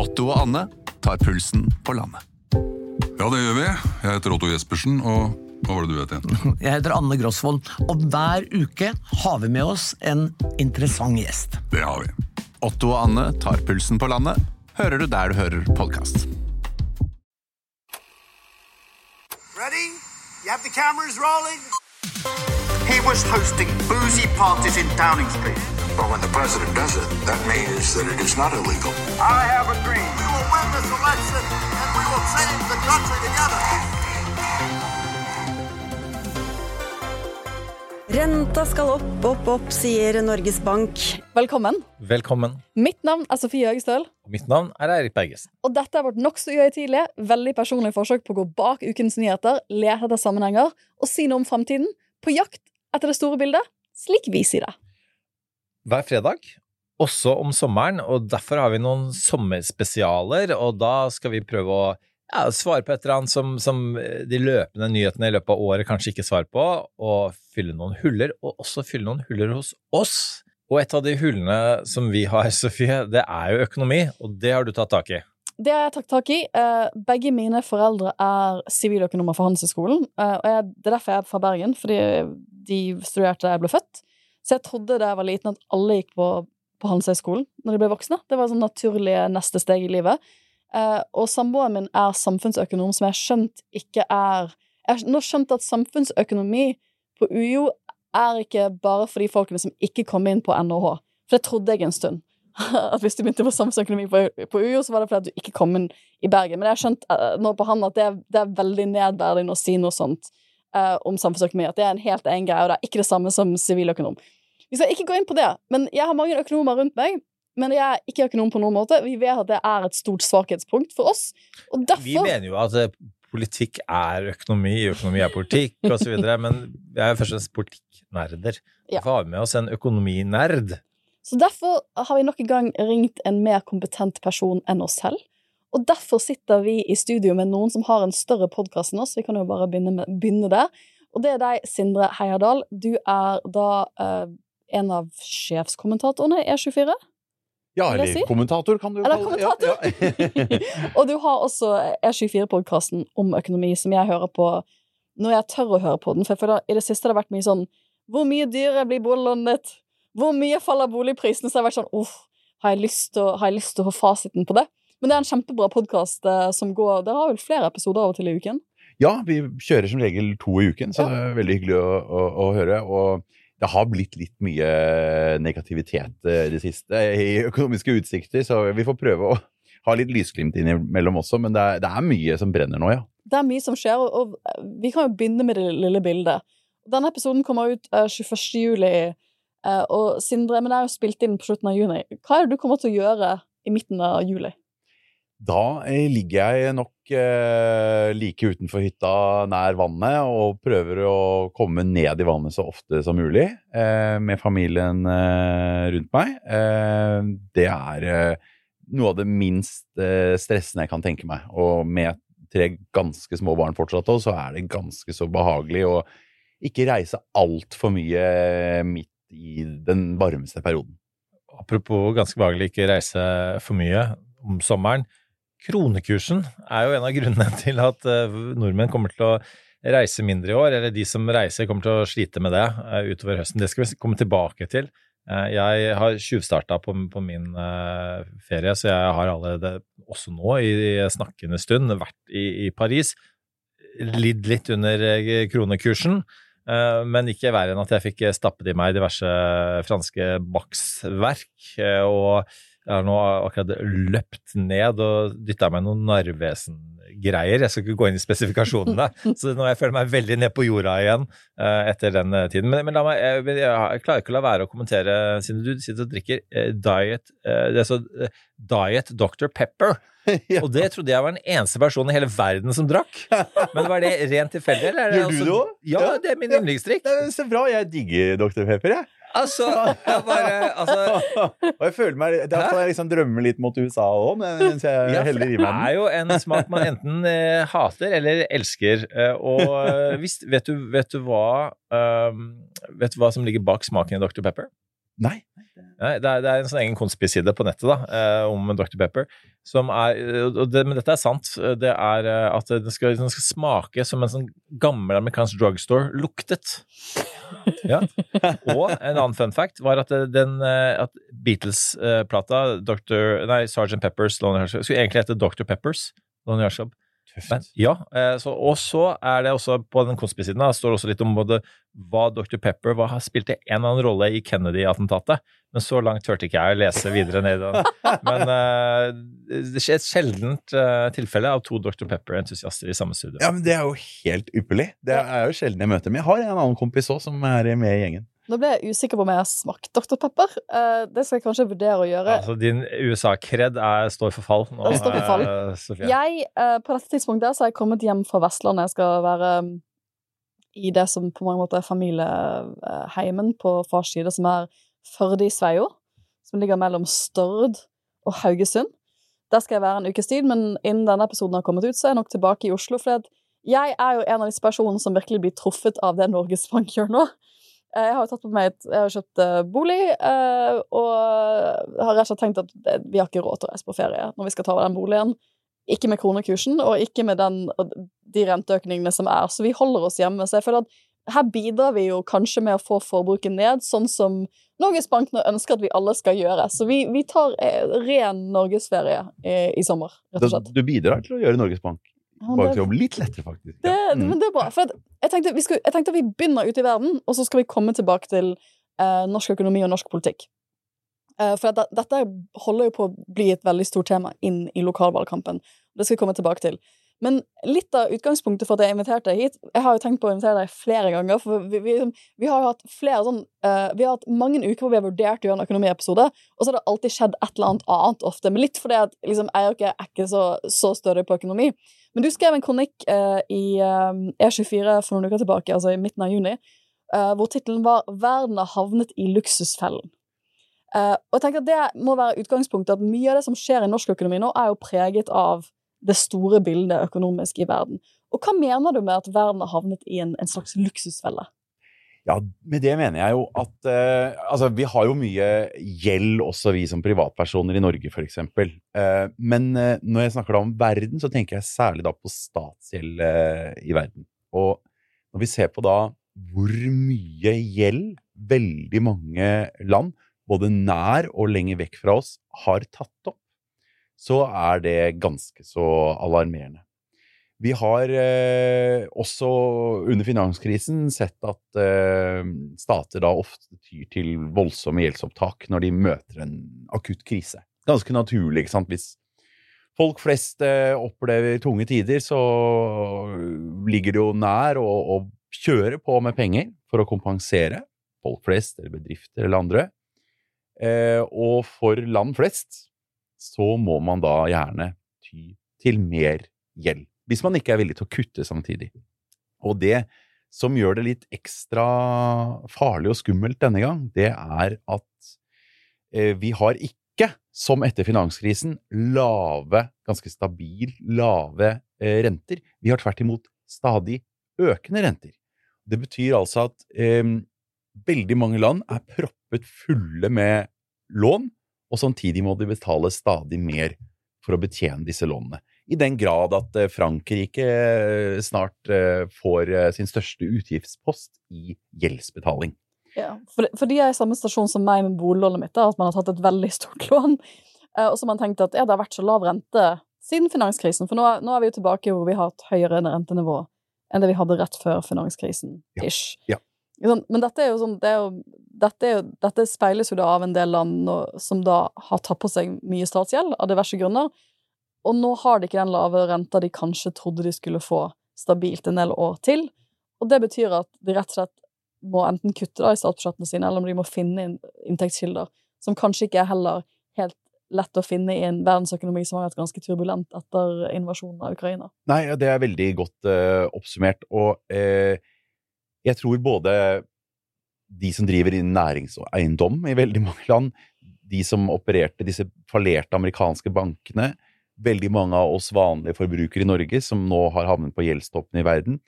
Otto og Anne tar pulsen på landet. Ja, det gjør vi. Jeg heter Otto Jespersen, og hva var det du het igjen? Jeg heter Anne Grosvold, og hver uke har vi med oss en interessant gjest. Det har vi. Otto og Anne tar pulsen på landet, hører du der du hører podkast. Ready? You have the cameras rolling? He was hosting boozy parties in Downing Street. But when the president does it, that means that it is not illegal. I have a dream. We will win this election and we will save the country together. Renta skal opp, opp, opp, sier Norges Bank. Velkommen. Velkommen. Mitt navn er Sofie Høgestøl, Og mitt navn er Eirik Bergesen. og dette er vårt nokså uhøytidelige, veldig personlige forsøk på å gå bak ukens nyheter, lete etter sammenhenger og si noe om framtiden, på jakt etter det store bildet, slik vi sier det. Hver fredag, også om sommeren, og derfor har vi noen sommerspesialer, og da skal vi prøve å ja, svare på et eller annet som, som de løpende nyhetene i løpet av året kanskje ikke svarer på, og fylle noen huller, og også fylle noen huller hos oss. Og et av de hullene som vi har, Sofie, det er jo økonomi, og det har du tatt tak i. Det har jeg tatt tak i. Eh, Begge mine foreldre er siviløkonomer fra Handelshøyskolen. eh, det er derfor jeg er fra Bergen, fordi de studerte da jeg ble født. Så jeg trodde da jeg var liten at alle gikk på, på Handelshøyskolen når de ble voksne. Det var sånn naturlige neste steg i livet. Eh, Og samboeren min er samfunnsøkonom, som jeg har skjønt ikke er Jeg har nå skjønt at samfunnsøkonomi på UiO er ikke bare for de folkene som ikke kom inn på NHH. For det trodde jeg en stund at hvis du begynte på samfunnsøkonomi på, på UiO, så var det fordi at du ikke kom inn i Bergen. Men jeg har skjønt eh, nå på han at det er, det er veldig nedverdigende å si noe sånt eh, om samfunnsøkonomi. At det er en helt egen greie, og det er ikke det samme som siviløkonom. Vi skal ikke gå inn på det, men jeg har mange økonomer rundt meg. Men jeg er ikke økonom på noen måte. Vi vet at det er et stort svakhetspunkt for oss. Og derfor Vi mener jo at eh, politikk er økonomi, økonomi er politikk, osv., men vi er først og fremst politikknerder. Ja. Derfor har med oss en økonominerd. Så derfor har vi nok en gang ringt en mer kompetent person enn oss selv. Og derfor sitter vi i studio med noen som har en større podkast enn oss. Vi kan jo bare begynne, med, begynne der. Og det er deg, Sindre Heierdal. Du er da eh, en av sjefskommentatorene i E24. Ja, eller si? kommentator, kan du jo kalle det. Ja, kommentator. ja. Og du har også E24-podkasten om økonomi, som jeg hører på når jeg tør å høre på den. For føler i det siste har det vært mye sånn Hvor mye dyrere blir boliglånet ditt? Hvor mye faller boligprisene? Så jeg har vært sånn Uff, har jeg lyst til å, har jeg lyst til å få fasiten på det? Men det er en kjempebra podkast eh, som går Dere har vel flere episoder av og til i uken? ja, vi kjører som regel to i uken, så det er veldig hyggelig å, å, å høre. Og det har blitt litt mye negativitet eh, i det siste i økonomiske utsikter, så vi får prøve å ha litt lysglimt innimellom også, men det er, det er mye som brenner nå, ja. Det er mye som skjer, og, og vi kan jo begynne med det lille bildet. Denne episoden kommer ut eh, 21. juli, eh, og Sindre, men det er jo spilt inn på slutten av juni. Hva er det du kommer til å gjøre i midten av juli? Da eh, ligger jeg nok eh, like utenfor hytta nær vannet og prøver å komme ned i vannet så ofte som mulig eh, med familien eh, rundt meg. Eh, det er eh, noe av det minst stressende jeg kan tenke meg. Og med tre ganske små barn fortsatt også, så er det ganske så behagelig å ikke reise altfor mye midt i den varmeste perioden. Apropos ganske behagelig ikke reise for mye om sommeren. Kronekursen er jo en av grunnene til at eh, nordmenn kommer til å reise mindre i år, eller de som reiser kommer til å slite med det eh, utover høsten. Det skal vi komme tilbake til. Eh, Jeg har tjuvstarta på, på min ferie, så jeg har allerede, også nå i snakkende stund, vært i, i Paris. Lidd litt under kronekursen. Men ikke verre enn at jeg fikk stappet i meg diverse franske baksverk. Og jeg har nå akkurat løpt ned og dytta meg noen Narvesen-greier. Jeg skal ikke gå inn i spesifikasjonene, så nå jeg føler meg veldig ned på jorda igjen eh, etter den eh, tiden. Men, men la meg, jeg, jeg, jeg klarer ikke å la være å kommentere, siden du sitter og drikker eh, Diet eh, det så, eh, Diet Dr. Pepper. Ja. Og det trodde jeg var den eneste personen i hele verden som drakk. Men var det rent tilfeldig? eller det Gjør du altså- det også? Ja, det er min yndlingsdrikk. Så bra, jeg digger Dr. Pepper, jeg. Altså, jeg bare altså, og jeg føler meg Da kan jeg liksom drømmer litt mot USA òg, mens jeg Ja, heller i det er jo en smak man enten eh, hater eller elsker. Eh, og eh, hvis, vet, du, vet, du hva, um, vet du hva som ligger bak smaken i Dr. Pepper? Nei. Nei, det, er, det er en sånn egen konspiside på nettet da, eh, om Dr. Pepper. Som er, det, men dette er sant. Det er eh, at den skal, den skal smake som en sånn gammel amerikansk drugstore luktet. Ja. Og en annen fun fact var at, eh, at Beatles-plata, Dr. Nei, Sgt. Peppers Lonely Hearts skulle egentlig hete Dr. Peppers Lonely Hearts. Men, ja, eh, så, og så er det også på den konspisiden da, står også litt om både hva Dr. Pepper hva, spilte en eller annen rolle i Kennedy-attentatet. Men så langt turte ikke jeg å lese videre ned i den. Men uh, det skjer et sjeldent uh, tilfelle av to Dr. Pepper-entusiaster i samme studio. Ja, men Det er jo helt ypperlig. Det er jo sjelden jeg møter. Men jeg har en annen kompis òg som er med i gjengen. Nå ble jeg usikker på om jeg har smakt Dr. Pepper. Uh, det skal jeg kanskje vurdere å gjøre. Altså, din USA-kred står for fall nå, står for fall. Sofia. Jeg, på dette tidspunktet så har jeg kommet hjem fra Vestlandet. Jeg skal være um, i det som på mange måter er familieheimen på fars side, som er Førde i Sveio, som ligger mellom Stord og Haugesund. Der skal jeg være en ukes tid, men innen denne episoden har kommet ut, så er jeg nok tilbake i Oslo. For jeg er jo en av disse personene som virkelig blir truffet av det Norges Bank gjør nå. Eh, jeg har jo tatt på meg et, jeg har kjøpt eh, bolig, eh, og har rett og slett tenkt at vi har ikke råd til å reise på ferie når vi skal ta over den boligen. Ikke med kronekursen, og ikke med den, de renteøkningene som er. Så vi holder oss hjemme. Så jeg føler at her bidrar vi jo kanskje med å få forbruket ned, sånn som Norges Bank nå ønsker at vi alle skal gjøre. Så vi, vi tar ren norgesferie i, i sommer, rett og slett. Du bidrar til å gjøre Norges Bank Bankjobb litt lettere, faktisk. Det, Ja. Mm. Men det er bra. For jeg, tenkte, vi skulle, jeg tenkte vi begynner ute i verden, og så skal vi komme tilbake til eh, norsk økonomi og norsk politikk. Eh, for det, dette holder jo på å bli et veldig stort tema inn i lokalvalgkampen. Det skal vi komme tilbake til. Men litt av utgangspunktet for at jeg inviterte deg hit Jeg har jo tenkt på å invitere deg flere ganger. For vi, vi, vi har jo hatt flere sånn uh, Vi har hatt mange uker hvor vi har vurdert å gjøre en økonomiepisode, og så har det alltid skjedd et eller annet annet ofte. Men litt fordi at liksom, jeg er ikke så, så stødig på økonomi. Men du skrev en kronikk eh, i uh, E24 for noen uker tilbake, altså i midten av juni, hvor tittelen var 'Verden har havnet i luksusfellen'. og jeg tenker at Det må være utgangspunktet at mye av det som skjer i norsk økonomi nå, er jo preget av det store bildet økonomisk i verden. Og hva mener du med at verden har havnet i en, en slags luksusfelle? Ja, med det mener jeg jo at eh, Altså, vi har jo mye gjeld også, vi som privatpersoner i Norge, f.eks. Eh, men eh, når jeg snakker da om verden, så tenker jeg særlig da på statsgjeld eh, i verden. Og når vi ser på da hvor mye gjeld veldig mange land, både nær og lenger vekk fra oss, har tatt opp, så er det ganske så alarmerende. Vi har eh, også under finanskrisen sett at eh, stater da ofte tyr til voldsomme gjeldsopptak når de møter en akutt krise. Ganske naturlig, ikke sant. Hvis folk flest eh, opplever tunge tider, så ligger det jo nær å, å kjøre på med penger for å kompensere folk flest eller bedrifter eller andre. Eh, og for land flest så må man da gjerne ty til mer gjeld. Hvis man ikke er villig til å kutte samtidig. Og det som gjør det litt ekstra farlig og skummelt denne gang, det er at eh, vi har ikke, som etter finanskrisen, lave, ganske stabil, lave eh, renter. Vi har tvert imot stadig økende renter. Det betyr altså at eh, veldig mange land er proppet fulle med lån, og samtidig må de betale stadig mer for å betjene disse lånene. I den grad at eh, Frankrike eh, snart eh, får sin største utgiftspost i gjeldsbetaling. Ja, for, for de er i samme stasjon som meg med boliglånet mitt, da, at man har tatt et veldig stort lån. Og så har man tenkt at ja, det har vært så lav rente siden finanskrisen, for nå, nå er vi jo tilbake hvor vi har et høyere rentenivå enn det vi hadde rett før finanskrisen. ish. Ja. Men dette er jo sånn, det er jo, dette, er jo, dette speiles jo da av en del land som da har tatt på seg mye statsgjeld av diverse grunner. Og nå har de ikke den lave renta de kanskje trodde de skulle få stabilt en del år til. Og det betyr at de rett og slett må enten kutte da i statsbudsjettene sine, eller om de må finne inn inntektskilder som kanskje ikke er heller helt lett å finne i en verdensøkonomi som har vært ganske turbulent etter invasjonen av Ukraina. Nei, det er veldig godt uh, oppsummert. Og uh, jeg tror både de som driver innen næringseiendom i veldig mange land, de som opererte disse fallerte amerikanske bankene, veldig mange av oss vanlige forbrukere i Norge som nå har havnet på gjeldstoppen i verden,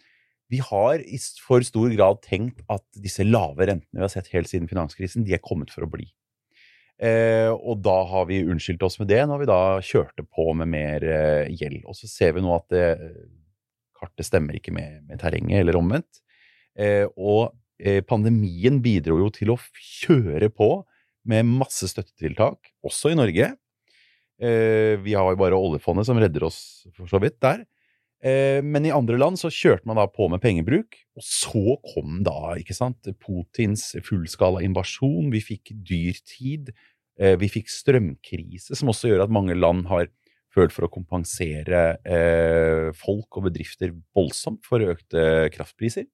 vi har i for stor grad tenkt at disse lave rentene vi har sett helt siden finanskrisen, de er kommet for å bli. Eh, og da har vi unnskyldt oss med det når vi da kjørte på med mer eh, gjeld. Og så ser vi nå at det, kartet stemmer ikke med, med terrenget, eller omvendt. Eh, og eh, pandemien bidro jo til å kjøre på med masse støttetiltak, også i Norge. Eh, vi har jo bare oljefondet som redder oss for så vidt der. Eh, men i andre land så kjørte man da på med pengebruk, og så kom da, ikke sant, Putins fullskala invasjon, vi fikk dyr tid, vi fikk strømkrise, som også gjør at mange land har følt for å kompensere eh, folk og bedrifter voldsomt for økte kraftpriser.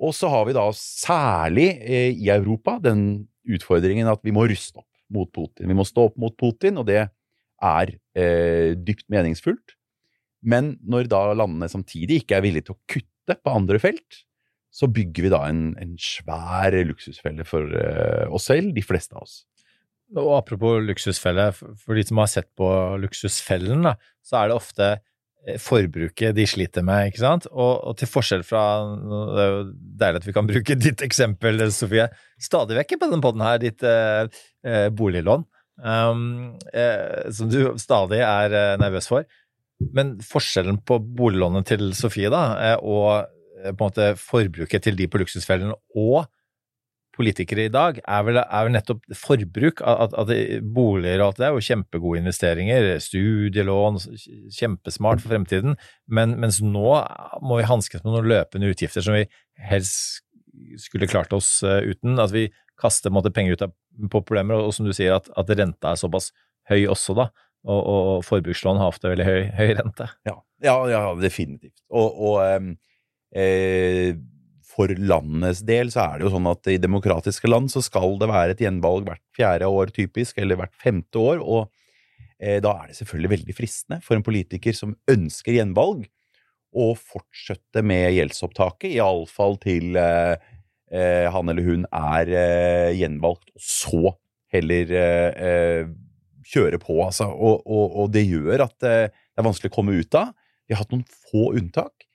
Og så har vi da særlig eh, i Europa den utfordringen at vi må ruste opp mot Putin. Vi må stå opp mot Putin, og det er eh, dypt meningsfullt. Men når da landene samtidig ikke er villige til å kutte på andre felt, så bygger vi da en, en svær luksusfelle for eh, oss selv, de fleste av oss. Og apropos luksusfelle, for de som har sett på Luksusfellen, da, så er det ofte eh, forbruket de sliter med, ikke sant? Og, og til forskjell fra Det er jo deilig at vi kan bruke ditt eksempel, Sofie, stadig vekk på denne poden her, ditt eh, boliglån, um, eh, som du stadig er eh, nervøs for. Men forskjellen på boliglånet til Sofie da, eh, og eh, på en måte forbruket til de på Luksusfellen og politikere i dag, er vel, er vel nettopp forbruk. At, at boliger og alt det er jo kjempegode investeringer, studielån, kjempesmart for fremtiden. Men, mens nå må vi hanskes med noen løpende utgifter som vi helst skulle klart oss eh, uten. At vi kaster måte, penger ut av, på problemer, og, som du sier, at, at renta er såpass høy også, da. Og, og forbrukslån har ofte veldig høy, høy rente. Ja, ja, ja definitivt. Og, og ehm, eh, for landets del så er det jo sånn at i demokratiske land så skal det være et gjenvalg hvert fjerde år typisk, eller hvert femte år, og eh, da er det selvfølgelig veldig fristende for en politiker som ønsker gjenvalg, å fortsette med gjeldsopptaket, iallfall til eh, eh, han eller hun er eh, gjenvalgt, og så heller eh, eh, kjøre på, altså. Og, og, og det gjør at eh, det er vanskelig å komme ut av. Vi har hatt noen få unntak.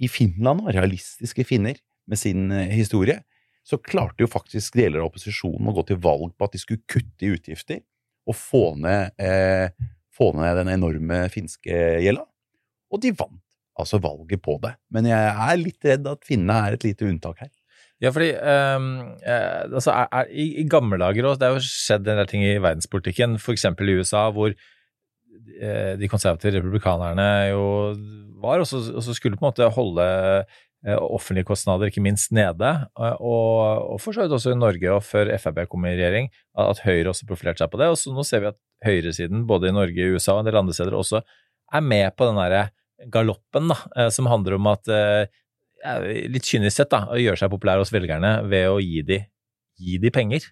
I Finland, og realistiske finner med sin eh, historie, så klarte jo faktisk deler av opposisjonen å gå til valg på at de skulle kutte i utgifter og få ned, få ned den enorme finske gjelda. Og de vant altså valget på det. Men jeg er litt redd at finnene er et lite unntak her. Ja, fordi um, eh, altså, er, er, i, i gamle dager også, det har jo skjedd en del ting i verdenspolitikken, eksempel i USA, hvor eh, de konservative republikanerne jo var, og så, skulle på en måte holde eh, offentlige kostnader ikke minst nede, eh, og, og for så vidt også i Norge, og før Frp kom i regjering, at, at Høyre også profilerte seg på det, og så nå ser vi at høyresiden, både i Norge, i USA og en del andre steder, også er med på den derre galoppen, da, eh, som handler om at eh, litt kynisk sett, da, å gjøre seg populær hos velgerne ved å gi de, gi de penger.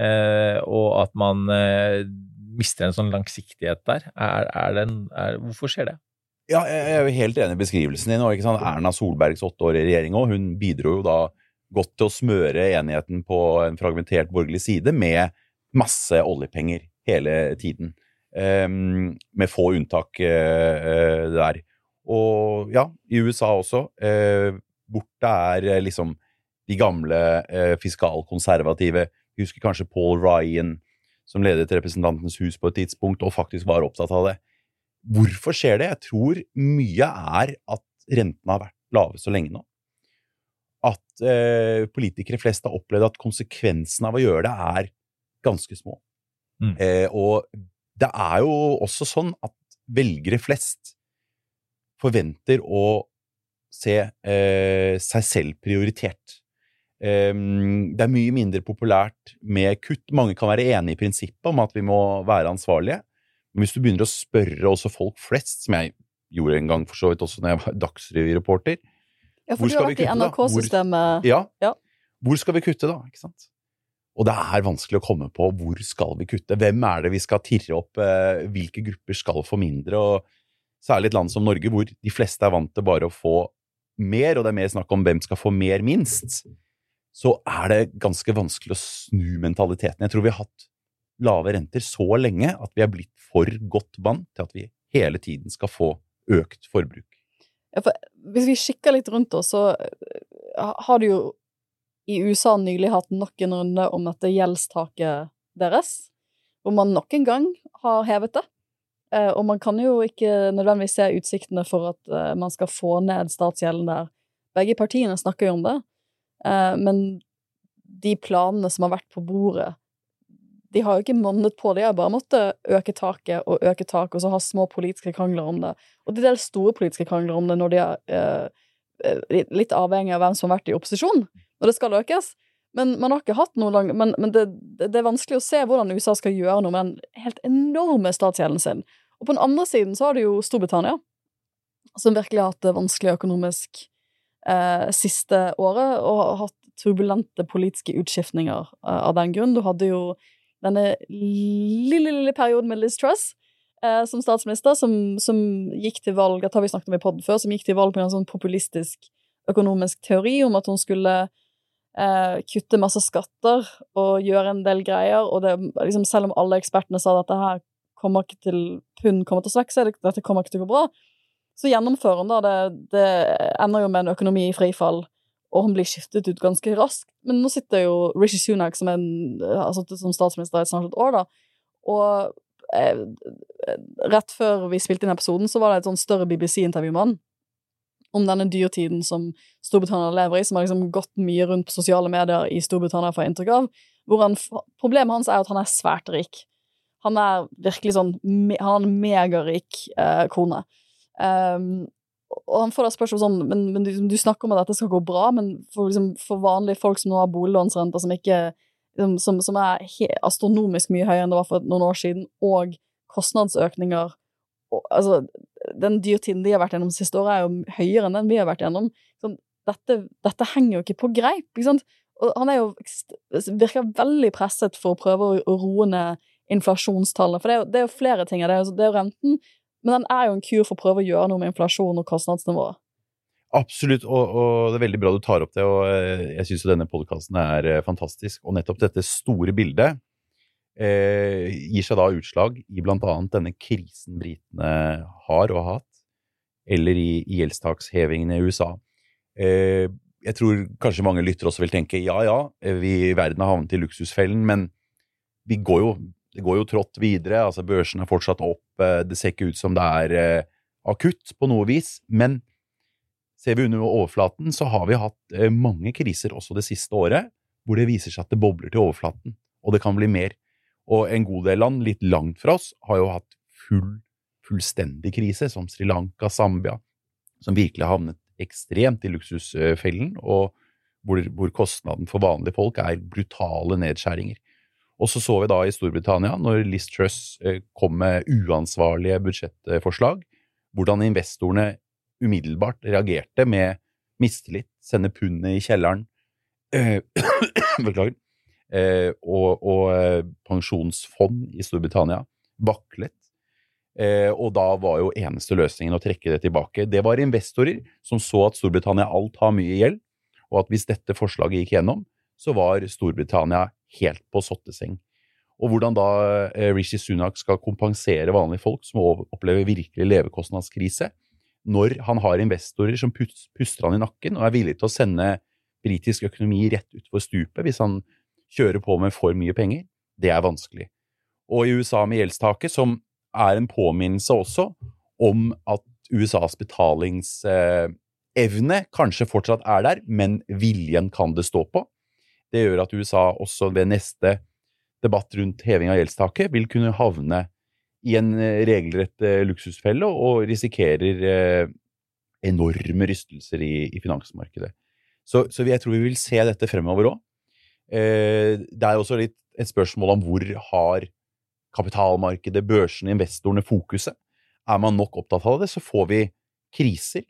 Eh, og at man eh, mister en sånn langsiktighet der. Er, er en, er, hvorfor skjer det? Ja, jeg er jo helt enig i beskrivelsen din. Og? Erna Solbergs åtte år i regjering også, hun bidro jo da godt til å smøre enigheten på en fragmentert borgerlig side med masse oljepenger hele tiden. Um, med få unntak eh, der. Og ja, i USA også. Eh, borte er eh, liksom de gamle eh, fiskalkonservative. Vi husker kanskje Paul Ryan, som ledet Representantenes hus på et tidspunkt, og faktisk var opptatt av det. Hvorfor skjer det? Jeg tror mye er at rentene har vært lave så lenge nå. At eh, politikere flest har opplevd at konsekvensen av å gjøre det er ganske små. Mm. Eh, og det er jo også sånn at velgere flest forventer å se eh, seg selv prioritert. Um, det er mye mindre populært med kutt. Mange kan være enig i prinsippet om at vi må være ansvarlige. Men hvis du begynner å spørre også folk flest, som jeg gjorde en gang for så vidt også når jeg var Dagsrevy-reporter Ja, Hvor for du skal har vi vært i kutte, da? Hvor- NRK-systemet. ja, Ja. hvor skal vi kutte da? Ikke sant? Og det er vanskelig å komme på hvor skal vi kutte. Hvem er det vi skal tirre opp? Eh, hvilke grupper skal få mindre? Og særlig et land som Norge, hvor de fleste er vant til bare å få mer, og det er mer snakk om hvem skal få mer minst, så er det ganske vanskelig å snu mentaliteten. Jeg tror vi har hatt lave renter så lenge at vi er blitt for godt vant til at vi hele tiden skal få økt forbruk. Ja, for hvis vi kikker litt rundt oss, så eh, har du jo i USA nylig hatt nok en runde om dette gjeldstaket deres, hvor man nok en gang har hevet det. Eh, og man kan jo ikke nødvendigvis se utsiktene for at eh, man skal få ned statsgjelden der. Begge partiene snakker jo om det, eh, men de planene som har vært på bordet, de har jo ikke monnet på. De har bare måttet øke taket og øke taket, og så ha små politiske krangler om det. Og det er store politiske krangler om det når de er litt avhengig av hvem som har vært i opposisjon, når det skal økes. Men man har ikke hatt noe lang Men, men det, det, er vanskelig å se hvordan USA skal gjøre noe med den helt enorme statsgjelden sin. Og på den andre siden så har du jo Storbritannia, som virkelig har hatt det vanskelig økonomisk eh, siste året, og har hatt turbulente politiske utskiftninger eh, av den grunn. Du hadde jo denne lille, lille perioden med Liz Truss eh, som statsminister, som, som, gikk til valg dette har vi snakket om i podden før, som gikk til valg på en sånn populistisk økonomisk teori om at hun skulle eh, kutte masse skatter og gjøre en del greier, og det, liksom, selv om alle ekspertene sa at dette her kommer ikke til pund kommer til å svekke seg, dette kommer ikke til å gå bra, så gjennomfører hun da det, det ender jo med en økonomi i frifall og hun blir skiftet ut ganske raskt. Men nå sitter jo Rishi Sunak, som, en, sittet som statsminister i snart et år, da, og eh, rett før vi spilte inn episoden, så var det et sånn større BBC-intervju med han om denne dyrtiden som Storbritannia lever i, som har liksom gått mye rundt på sosiale medier i Storbritannia, får inntrykk av. Han, problemet hans er at han er svært rik. Han er virkelig sånn Han har en megarik eh, kone. Um, og han får da spørsmål sånn Men, men du, du, snakker om at dette skal gå bra, men for, liksom, for vanlige folk som nå har boliglånsrenter som ikke som, som, er astronomisk mye høyere enn det var for noen år siden, og kostnadsøkninger og, Altså, den dyrtiden de har vært gjennom siste året, er jo høyere enn den vi har vært gjennom. Sånn, dette, dette, henger jo ikke på greip, ikke sant? Og han er jo, virker veldig presset for å prøve å roe ned inflasjonstallene, for det er jo, det er jo flere ting. Det er jo, det er jo renten, men den er jo en kur for å prøve å gjøre noe med inflasjon og kostnadsnivået. Absolutt, og, og, det er veldig bra du tar opp det. og eh, Jeg syns denne podkasten er eh, fantastisk. Og nettopp dette store bildet eh, gir seg da utslag i blant annet denne krisen britene har og har hatt, eller i, i gjeldstakshevingen i USA. Eh, jeg tror kanskje mange lyttere også vil tenke ja ja, vi verden har havnet i luksusfellen, men vi går jo det går jo trått videre. altså Børsen er fortsatt opp. Eh, det ser ikke ut som det er eh, akutt på noe vis. Men ser vi under overflaten, så har vi hatt eh, mange kriser også det siste året hvor det viser seg at det bobler til overflaten. Og det kan bli mer. Og en god del land litt langt fra oss har jo hatt full, fullstendig krise, som Sri Lanka, Zambia, som virkelig har havnet ekstremt i luksusfellen, og hvor, hvor kostnaden for vanlige folk er brutale nedskjæringer. Og så så vi da i Storbritannia, når Liz Truss eh, kom med uansvarlige budsjettforslag, hvordan investorene umiddelbart reagerte med mistillit, sende pundet i kjelleren eh, Beklager. Eh, og, og, pensjonsfond i Storbritannia vaklet. og da var jo eneste løsningen å trekke det tilbake. Det var investorer som så at Storbritannia alt har mye gjeld, og at hvis dette forslaget gikk gjennom, så var Storbritannia helt på sotteseng. Og hvordan da eh, Rishi Sunak skal kompensere vanlige folk som opplever virkelig levekostnadskrise, når han har investorer som puster han i nakken og er villig til å sende britisk økonomi rett utfor stupet hvis han kjører på med for mye penger, det er vanskelig. Og i USA med gjeldstaket, som er en påminnelse også om at USAs betalingsevne kanskje fortsatt er der, men viljen kan det stå på. Det gjør at USA også ved neste debatt rundt heving av gjeldstaket vil kunne havne i en eh, regelrett eh, luksusfelle og risikerer eh, enorme rystelser i, i finansmarkedet. Så, så, jeg tror vi vil se dette fremover òg. Det er også litt et spørsmål om hvor har kapitalmarkedet, børsene, investorene fokuset. Er man nok opptatt av det, så får vi kriser,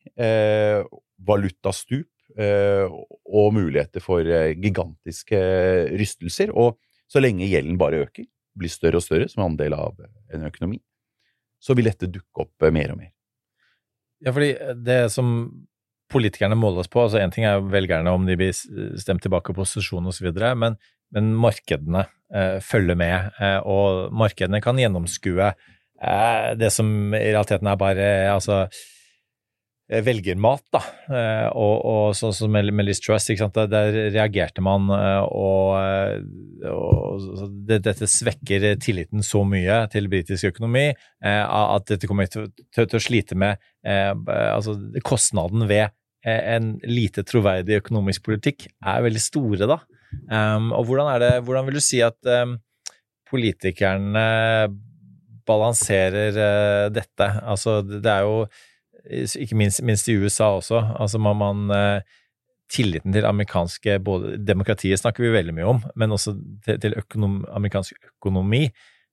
valutastup, og muligheter for eh, gigantiske rystelser. Og så lenge gjelden bare øker, blir større og større som andel av en økonomi, så vil dette dukke opp eh, mer og mer. Ja, fordi det som politikerne måles på, altså én ting er velgerne om de blir stemt tilbake på posisjon osv., men, men markedene eh, følger med, eh, og markedene kan gjennomskue eh, det som i realiteten er bare altså eh, velgermat, da. Eh, og, og sånn som med Liz Truss? Der, der reagerte man, eh, og, eh, og det, dette svekker tilliten så mye til britisk økonomi eh, at dette kommer til, til, til å slite med eh, altså kostnaden ved eh, en lite troverdig økonomisk politikk er veldig store, da. Um, og hvordan, er det, hvordan vil du si at um, politikerne balanserer dette? Altså, det er jo ikke minst, minst i USA også. Altså man, man uh, Tilliten til amerikanske både Demokratiet snakker vi veldig mye om, men også til, til økonom, amerikansk økonomi.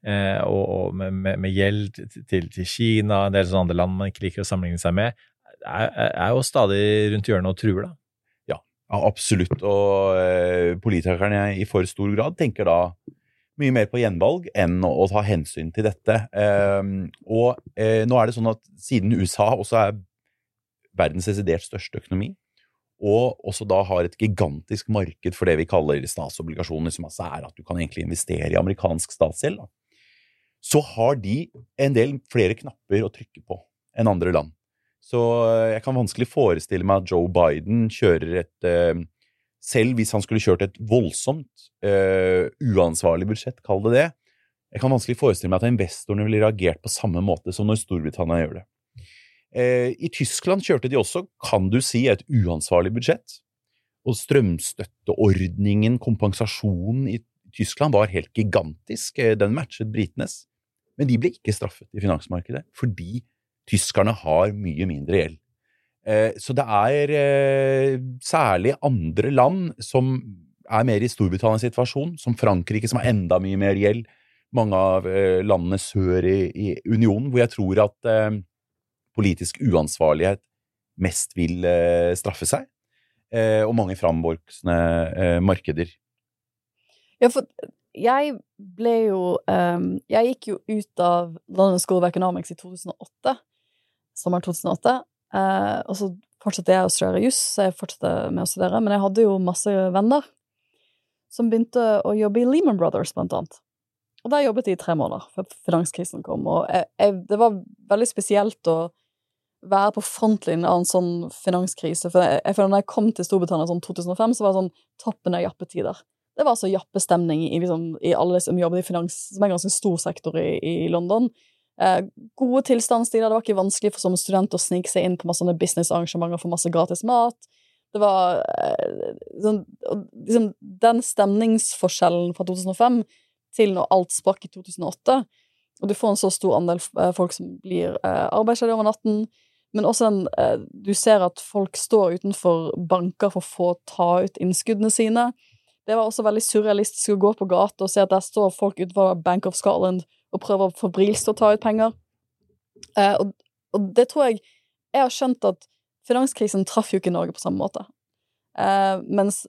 Eh, og, og med, med, med, gjeld til, til, Kina, en del sånne andre land man ikke liker å sammenligne seg med, er, er jo stadig rundt hjørnet og truer, da. Ja, absolutt. Og eh, politikerne i for stor grad tenker da mye mer på gjenvalg enn å, ta hensyn til dette. Eh, og eh, nå er det sånn at siden USA også er verdens desidert største økonomi, og også da har et gigantisk marked for det vi kaller statsobligasjoner, som altså er at du kan egentlig investere i amerikansk statsgjeld, så har de en del flere knapper å trykke på enn andre land. Så eh, jeg kan vanskelig forestille meg at Joe Biden kjører et eh, Selv hvis han skulle kjørt et voldsomt uh, uansvarlig budsjett, kall det det, jeg kan vanskelig forestille meg at investorene ville reagert på samme måte som når Storbritannia gjør det. Uh, I Tyskland kjørte de også, kan du si, et uansvarlig budsjett. Og strømstøtteordningen, kompensasjonen i Tyskland, var helt gigantisk. Den matchet britenes. Men de ble ikke straffet i finansmarkedet fordi Tyskerne har mye mindre gjeld. Eh, så det er eh, særlig andre land som er mer i Storbritannias situasjon, som Frankrike, som har enda mye mer gjeld. Mange av eh, landene sør i, i, unionen, hvor jeg tror at politisk uansvarlighet mest vil straffe seg. og mange framvoksende markeder. Ja, for jeg ble jo um, Jeg gikk jo ut av London School of Economics i 2008 sommeren 2008. Eh, og så fortsatte jeg å studere juss, så jeg fortsatte med å studere. Men jeg hadde jo masse venner som begynte å jobbe i Lehman Brothers, blant annet. Og der jobbet de i tre måneder før finanskrisen kom. Og jeg, jeg, det var veldig spesielt å være på frontlinjen av en sånn finanskrise. For jeg, føler når jeg kom til Storbritannia sånn 2005, så var det sånn toppen av jappetider. Det var altså jappestemning i, liksom, i alle som jobbet i finans, som er en ganske stor sektor i, i London. Eh, gode tilstandstider. Det var ikke vanskelig for som student å snike seg inn på masse businessarrangementer og få masse gratis mat. Det var eh, sånn, liksom, Den stemningsforskjellen fra 2005 til når alt sprakk i 2008, og du får en så stor andel eh, folk som blir arbeidsledige over natten, men også den Du ser at folk står utenfor banker for å få ta ut innskuddene sine. Det var også veldig surrealistisk å gå på gata og se at der står folk utenfor Bank of Scotland og prøver febrilsk å ta ut penger. Eh, og, og, det tror jeg Jeg har skjønt at finanskrisen traff jo ikke Norge på samme måte. Eh, mens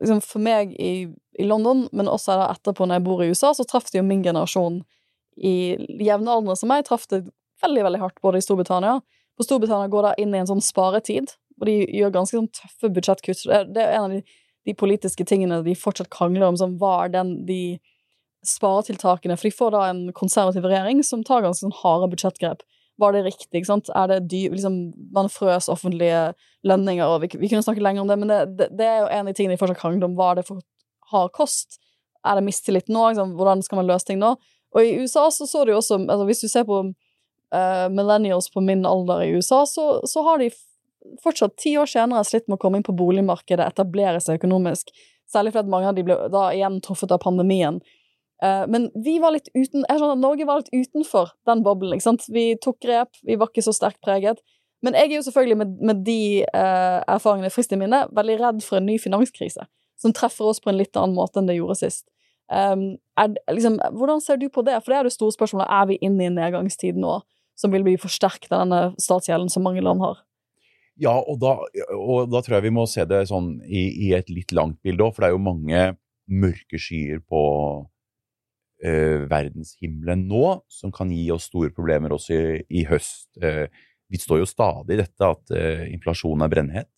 liksom, for meg i, i, London, men også etterpå når jeg bor i USA, så traff det jo min generasjon i jevnaldrende som meg, traff det veldig, veldig hardt, både i Storbritannia For Storbritannia går da inn i en sånn sparetid, og de gjør ganske sånn tøffe budsjettkutt. Det, er en av de, de politiske tingene de fortsatt krangler om, som var den de sparetiltakene, for de får da en konservativ regjering som tar ganske sånn harde budsjettgrep. Var det riktig? sant? Er det dyr, liksom, Man frøs offentlige lønninger, og vi, vi, kunne snakke lenger om det, men det, det, det, er jo en av de tingene de fortsatt krangler om. Var det for hard kost? Er det mistillit nå? Liksom? Hvordan skal man løse ting nå? Og i USA så så du jo også altså Hvis du ser på uh, millennials på min alder i USA, så, så har de fortsatt ti år senere slitt med å komme inn på boligmarkedet, etablere seg økonomisk. Særlig fordi mange av de ble da igjen truffet av pandemien. Uh, men vi var litt uten, jeg skjønner Norge var litt utenfor den boblen. ikke sant? Vi tok grep, vi var ikke så sterkt preget. Men jeg er jo selvfølgelig, med, med de eh, erfaringene frist i minne, veldig redd for en ny finanskrise. Som treffer oss på en litt annen måte enn det gjorde sist. Um, er, liksom, hvordan ser du på det? For det er det store spørsmålet. Er vi inne i en nedgangstid nå som vil bli forsterket av denne statsgjelden som mange land har? Ja, og da, og da tror jeg vi må se det sånn i, i et litt langt bilde òg, for det er jo mange mørke skyer på eh, verdenshimmelen nå, som kan gi oss store problemer også i, i høst. Eh, vi står jo stadig i dette at eh, inflasjonen er brennhet.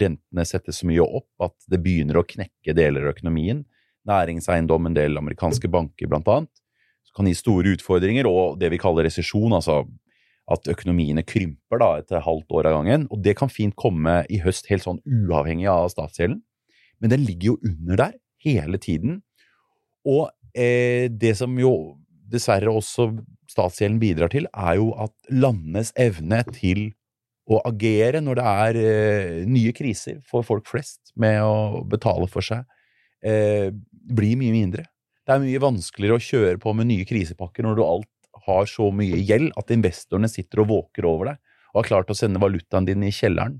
Rentene settes så mye opp at det begynner å knekke deler av økonomien. Næringseiendom, en del amerikanske banker blant annet, som kan gi store utfordringer, og det vi kaller resesjon, altså at økonomiene krymper da etter halvt år av gangen. Og det kan fint komme i høst helt sånn uavhengig av statsgjelden. Men den ligger jo under der hele tiden. Og eh, det som jo dessverre også statsgjelden bidrar til, er jo at landenes evne til å agere når det er eh, nye kriser for folk flest med å betale for seg, eh, blir mye mindre. Det er mye vanskeligere å kjøre på med nye krisepakker når du alt har så mye gjeld at investorene sitter og våker over deg og har klart å sende valutaen din i kjelleren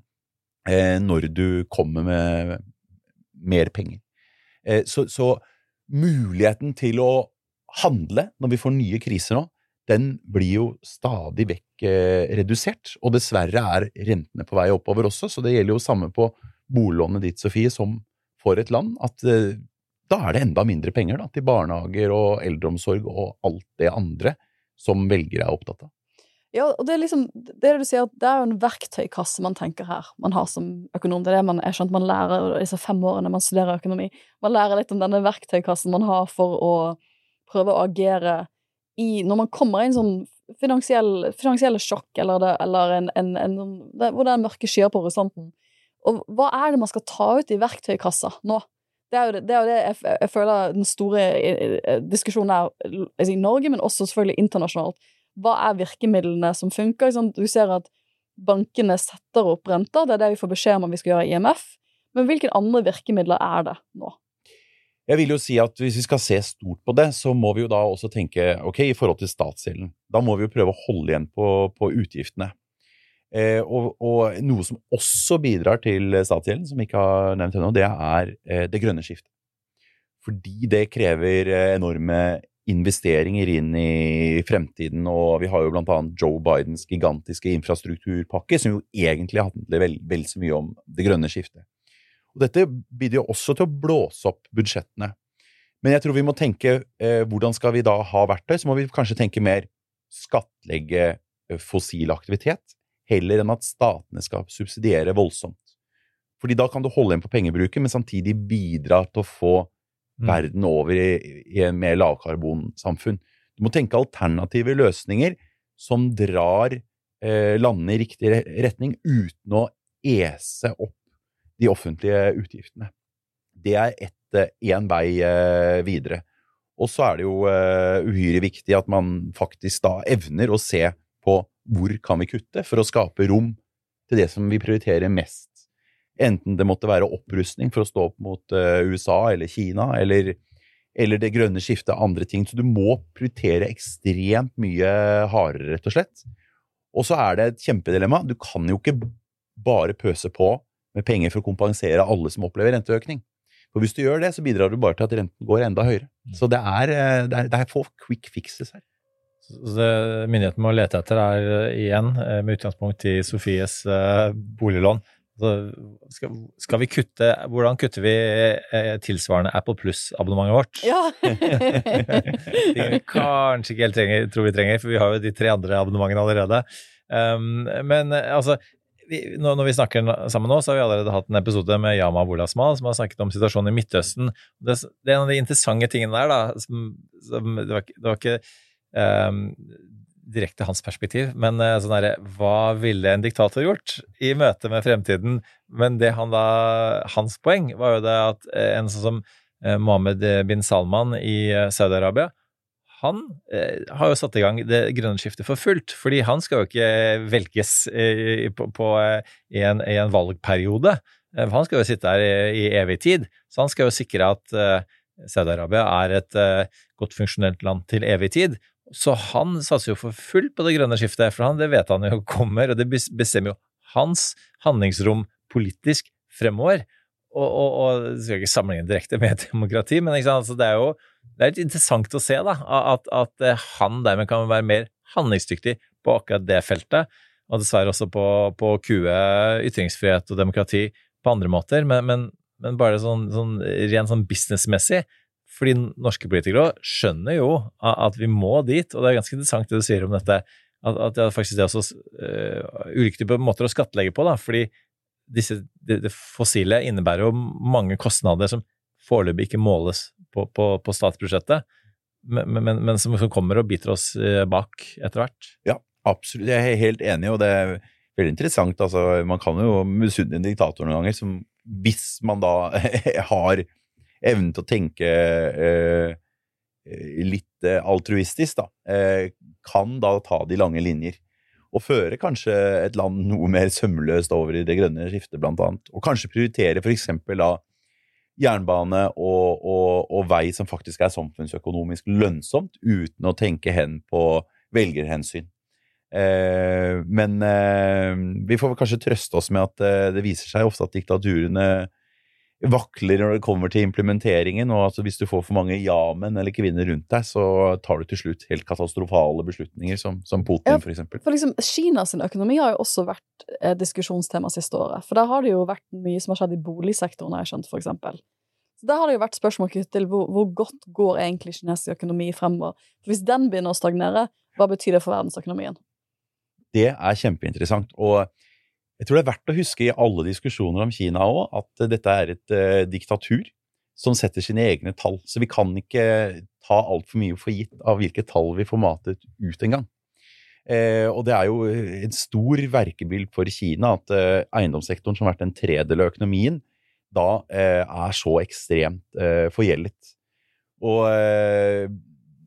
eh, når du kommer med mer penger. Eh, så, så muligheten til å handle når vi får nye kriser nå, den blir jo stadig vekk eh, redusert. Og dessverre er rentene på vei oppover også, så det gjelder jo samme på boliglånet ditt, Sofie, som for et land. At eh, da er det enda mindre penger da, til barnehager og eldreomsorg og alt det andre som velgere er opptatt av. Ja, og det er liksom det du sier, det er jo en verktøykasse man tenker her, man har som økonom. Det er det man er skjønt man lærer disse fem årene man studerer økonomi. Man lærer litt om denne verktøykassen man har for å prøve å agere i Når man kommer i en sånn finansiell, finansielle sjokk, eller, det, eller en, en, en, det, hvor det er mørke skyer på horisonten. Og hva er det man skal ta ut i verktøykassa nå? Det er jo det, det, er jo det jeg, jeg, føler den store diskusjonen er i Norge, men også selvfølgelig internasjonalt hva er virkemidlene som funker? Du ser at bankene setter opp renter, det er det vi får beskjed om at vi skal gjøre i IMF. Men hvilke andre virkemidler er det nå? Jeg vil jo si at Hvis vi skal se stort på det, så må vi jo da også tenke ok, i forhold til statsgjelden. Da må vi jo prøve å holde igjen på, på utgiftene. Eh, og, og, noe som også bidrar til statsgjelden, som vi ikke har nevnt ennå, det er eh, det grønne skiftet. Fordi det krever eh, enorme investeringer inn i fremtiden. Og vi har jo bl.a. Joe Bidens gigantiske infrastrukturpakke, som jo egentlig handler vel, vel så mye om det grønne skiftet. Og dette bidrar jo også til å blåse opp budsjettene. Men jeg tror vi må tenke eh, hvordan skal vi da ha verktøy? Så må vi kanskje tenke mer skattlegge eh, fossil aktivitet, heller enn at statene skal subsidiere voldsomt. Fordi da kan du holde igjen på pengebruken, men samtidig bidra til å få. Verden over i, i en mer lavkarbonsamfunn. Du må tenke alternative løsninger som drar eh, landene i riktig retning uten å ese opp de offentlige utgiftene. Det er én eh, vei eh, videre. Og så er det jo eh, uhyre viktig at man faktisk da evner å se på hvor kan vi kutte for å skape rom til det som vi prioriterer mest Enten det måtte være opprustning for å stå opp mot uh, USA eller Kina, eller, eller, det grønne skiftet, andre ting. Så du må prioritere ekstremt mye hardere, rett og slett. Og så er det et kjempedilemma. Du kan jo ikke bare pøse på med penger for å kompensere alle som opplever renteøkning. For hvis du gjør det, så bidrar du bare til at renten går enda høyere. Mm. Så det er, eh, det er, det er få quick fixes her. Så det myndighetene må lete etter, er eh, igjen, med utgangspunkt i Sofies boliglån, skal, skal, vi kutte Hvordan kutter vi eh, tilsvarende Apple Plus-abonnementet vårt? Ja. Ting vi kanskje ikke helt trenger, tror vi trenger, for vi har jo de tre andre abonnementene allerede. Um, men eh, altså vi, når, vi snakker sammen nå, så har vi allerede hatt en episode med Yama Wolasmal, som har snakket om situasjonen i Midtøsten. Det, det er en av de interessante tingene der, da. Som, som, det, var, det, var, ikke um, direkte hans perspektiv, men eh, sånn herre hva ville en diktator gjort i møte med fremtiden? Men det han da, hans poeng var jo det at eh, en sånn som eh, Mohammed bin Salman i Saudi-Arabia, han har jo satt i gang det grønne skiftet for fullt. Fordi han skal jo ikke velges på, på, i, en, i en, valgperiode. Han skal jo sitte her i, i, evig tid. Så han skal jo sikre at Saudi-Arabia er et godt funksjonelt land til evig tid. Så han satser jo for fullt på det grønne skiftet, for han, det vet han jo kommer, og det bestemmer jo hans handlingsrom politisk fremover. Og, og, og jeg skal ikke sammenligne direkte med demokrati, men altså, det er jo det er litt interessant å se da, at, at eh, han dermed kan være mer handlingsdyktig på akkurat det feltet, og dessverre også på, på kue ytringsfrihet og demokrati på andre måter, men, men, men bare sånn, sånn rent sånn businessmessig fordi norske politikere skjønner jo at vi må dit, og det er ganske interessant det du sier om dette. At, at det er faktisk det også uh, ulike typer måter å skattlegge på, da. Fordi disse, det, det fossile innebærer jo mange kostnader som foreløpig ikke måles på, på, på statsbudsjettet, men, men, men som, som, kommer og biter oss uh, bak etter hvert. Ja, Absolutt, jeg er helt enig, og det er veldig interessant. Altså, man kan jo misunne en diktator noen ganger, som hvis man da har evnen til å tenke eh, litt eh, altruistisk, da, eh, kan da ta de lange linjer. Og føre kanskje et land noe mer sømløst over i det grønne skiftet, blant annet. Og kanskje prioritere for eksempel da jernbane og, og, og vei som faktisk er samfunnsøkonomisk lønnsomt, uten å tenke hen på velgerhensyn. Eh, men eh, vi får kanskje trøste oss med at eh, det viser seg ofte at diktaturene vakler når det kommer til implementeringen, og at hvis du får for mange ja-menn eller kvinner rundt deg, så tar du til slutt helt katastrofale beslutninger, som, som Putin, Ja, for eksempel. For liksom, Kinas økonomi har jo også vært eh, diskusjonstema siste året. For der har det jo vært mye som har skjedd i boligsektoren, har jeg skjønt, for eksempel. Så der har det jo vært spørsmål knyttet til hvor, hvor godt går egentlig kinesisk økonomi fremover. For hvis den begynner å stagnere, hva betyr det for verdensøkonomien? Det er kjempeinteressant. Og jeg tror det er verdt å huske i alle diskusjoner om Kina òg, at dette er et eh, diktatur som setter sine egne tall. Så vi kan ikke ta altfor mye for gitt av hvilke tall vi får matet ut en gang. Eh, og det er jo en stor verkebyll for Kina at eh, eiendomssektoren, som har vært en tredel av økonomien, da eh, er så ekstremt eh, forgjeldet. Og eh,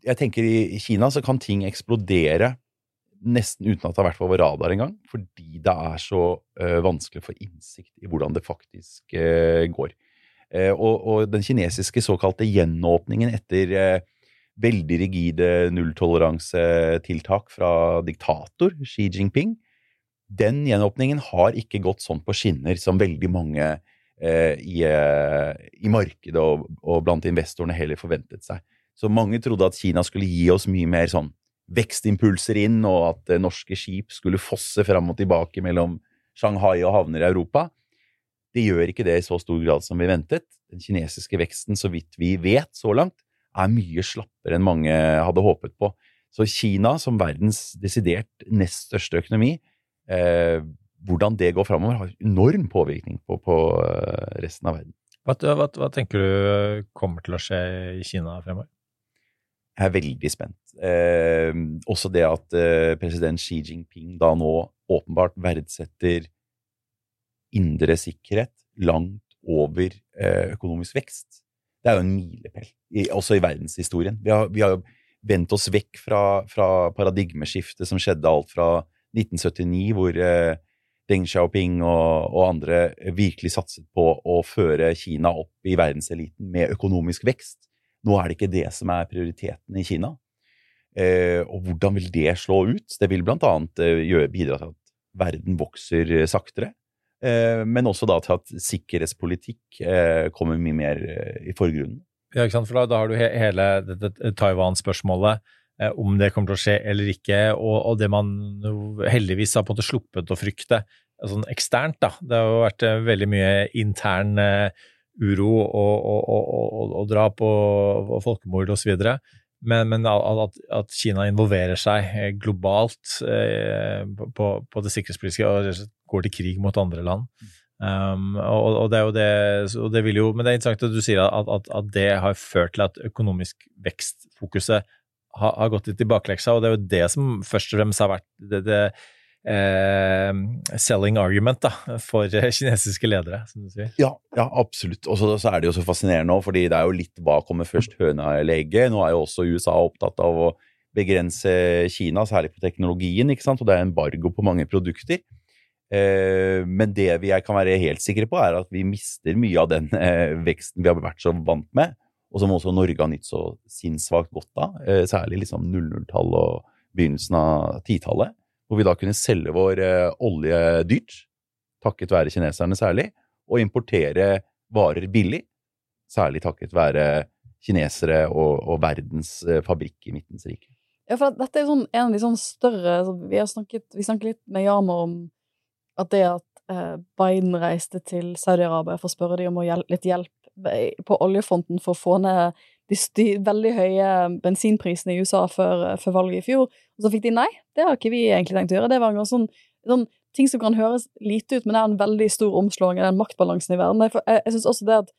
jeg tenker i Kina så kan ting eksplodere nesten uten at det har vært på vår radar engang, fordi det er så uh, vanskelig å få innsikt i hvordan det faktisk uh, går. Uh, og, og den kinesiske såkalte gjenåpningen etter veldig rigide nulltoleransetiltak fra diktator Xi Jinping, den gjenåpningen har ikke gått sånn på skinner som veldig mange i, i markedet og, og blant investorene heller forventet seg. Så mange trodde at Kina skulle gi oss mye mer sånn vekstimpulser inn, og at eh, norske skip skulle fosse fram og tilbake mellom Shanghai og havner i Europa. Det gjør ikke det i så stor grad som vi ventet. Den kinesiske veksten, så vidt vi vet så langt, er mye slappere enn mange hadde håpet på. Så Kina, som verdens desidert nest største økonomi, eh, hvordan det går framover, har enorm påvirkning på, på eh, resten av verden. Hva, hva, hva tenker du kommer til å skje i Kina fremover? Jeg er veldig spent. Eh, også det at eh, president Xi Jinping da nå åpenbart verdsetter indre sikkerhet langt over eh, økonomisk vekst. Det er jo en milepæl, også i verdenshistorien. Vi har, jo vendt oss vekk fra, fra paradigmeskiftet som skjedde alt fra 1979, hvor eh, Deng Xiaoping og, og andre virkelig satset på å føre Kina opp i verdenseliten med økonomisk vekst. Nå er det ikke det som er prioriteten i Kina. Eh, og hvordan vil det slå ut? Det vil blant annet eh, gjøre, bidra til at verden vokser eh, saktere. Men også da til at sikkerhetspolitikk kommer mye mer i forgrunnen. Ja, ikke sant? For da, da har du he hele dette Taiwan-spørsmålet, om det kommer til å skje eller ikke, og, og det man heldigvis har på en måte sluppet å frykte sånn eksternt. da. Det har jo vært veldig mye intern eh, uro og, og, og, og, drap og, og folkemord osv. Men, men at, at Kina involverer seg eh, globalt eh, på, på det sikkerhetspolitiske og går til krig mot andre land. Um, og, det er jo det, og det vil jo, Men det er interessant at du sier at, at, at det har ført til at økonomisk vekstfokuset har, har gått litt i bakleksa, og det er jo det som først og fremst har vært det, det selling argument da, for eh, kinesiske ledere, som du sier. Ja, ja absolutt. Og så er det jo så fascinerende òg, fordi det er jo litt hva kommer først, høna eller egget. Nå er jo også USA opptatt av å begrense Kina, særlig på teknologien, ikke sant, og det er embargo på mange produkter. Eh, men det vi kan være helt sikre på, er at vi mister mye av den eh, veksten vi har vært så vant med, og som også Norge har nytt så sinnssvakt godt av, eh, særlig liksom 00-tall og begynnelsen av 10-tallet, hvor vi da kunne selge vår eh, olje dyrt, takket være kineserne særlig, og importere varer billig, særlig takket være kinesere og, og verdens eh, fabrikk i Midtens rike. Ja, for dette er sånn, en av de sånn større så Vi snakket, vi litt med Yamar om at det at eh, Biden reiste til Saudi-Arabia for å spørre dem om å hjel litt hjelp på oljefronten for å få ned de veldig høye bensinprisene i USA før, før valget i fjor. Og så fikk de nei, det har ikke vi egentlig tenkt å gjøre. Det var en sånn, sånn ting som kan høres lite ut, men det er en veldig stor omslåing av den maktbalansen i verden. Jeg, jeg, jeg syns også det at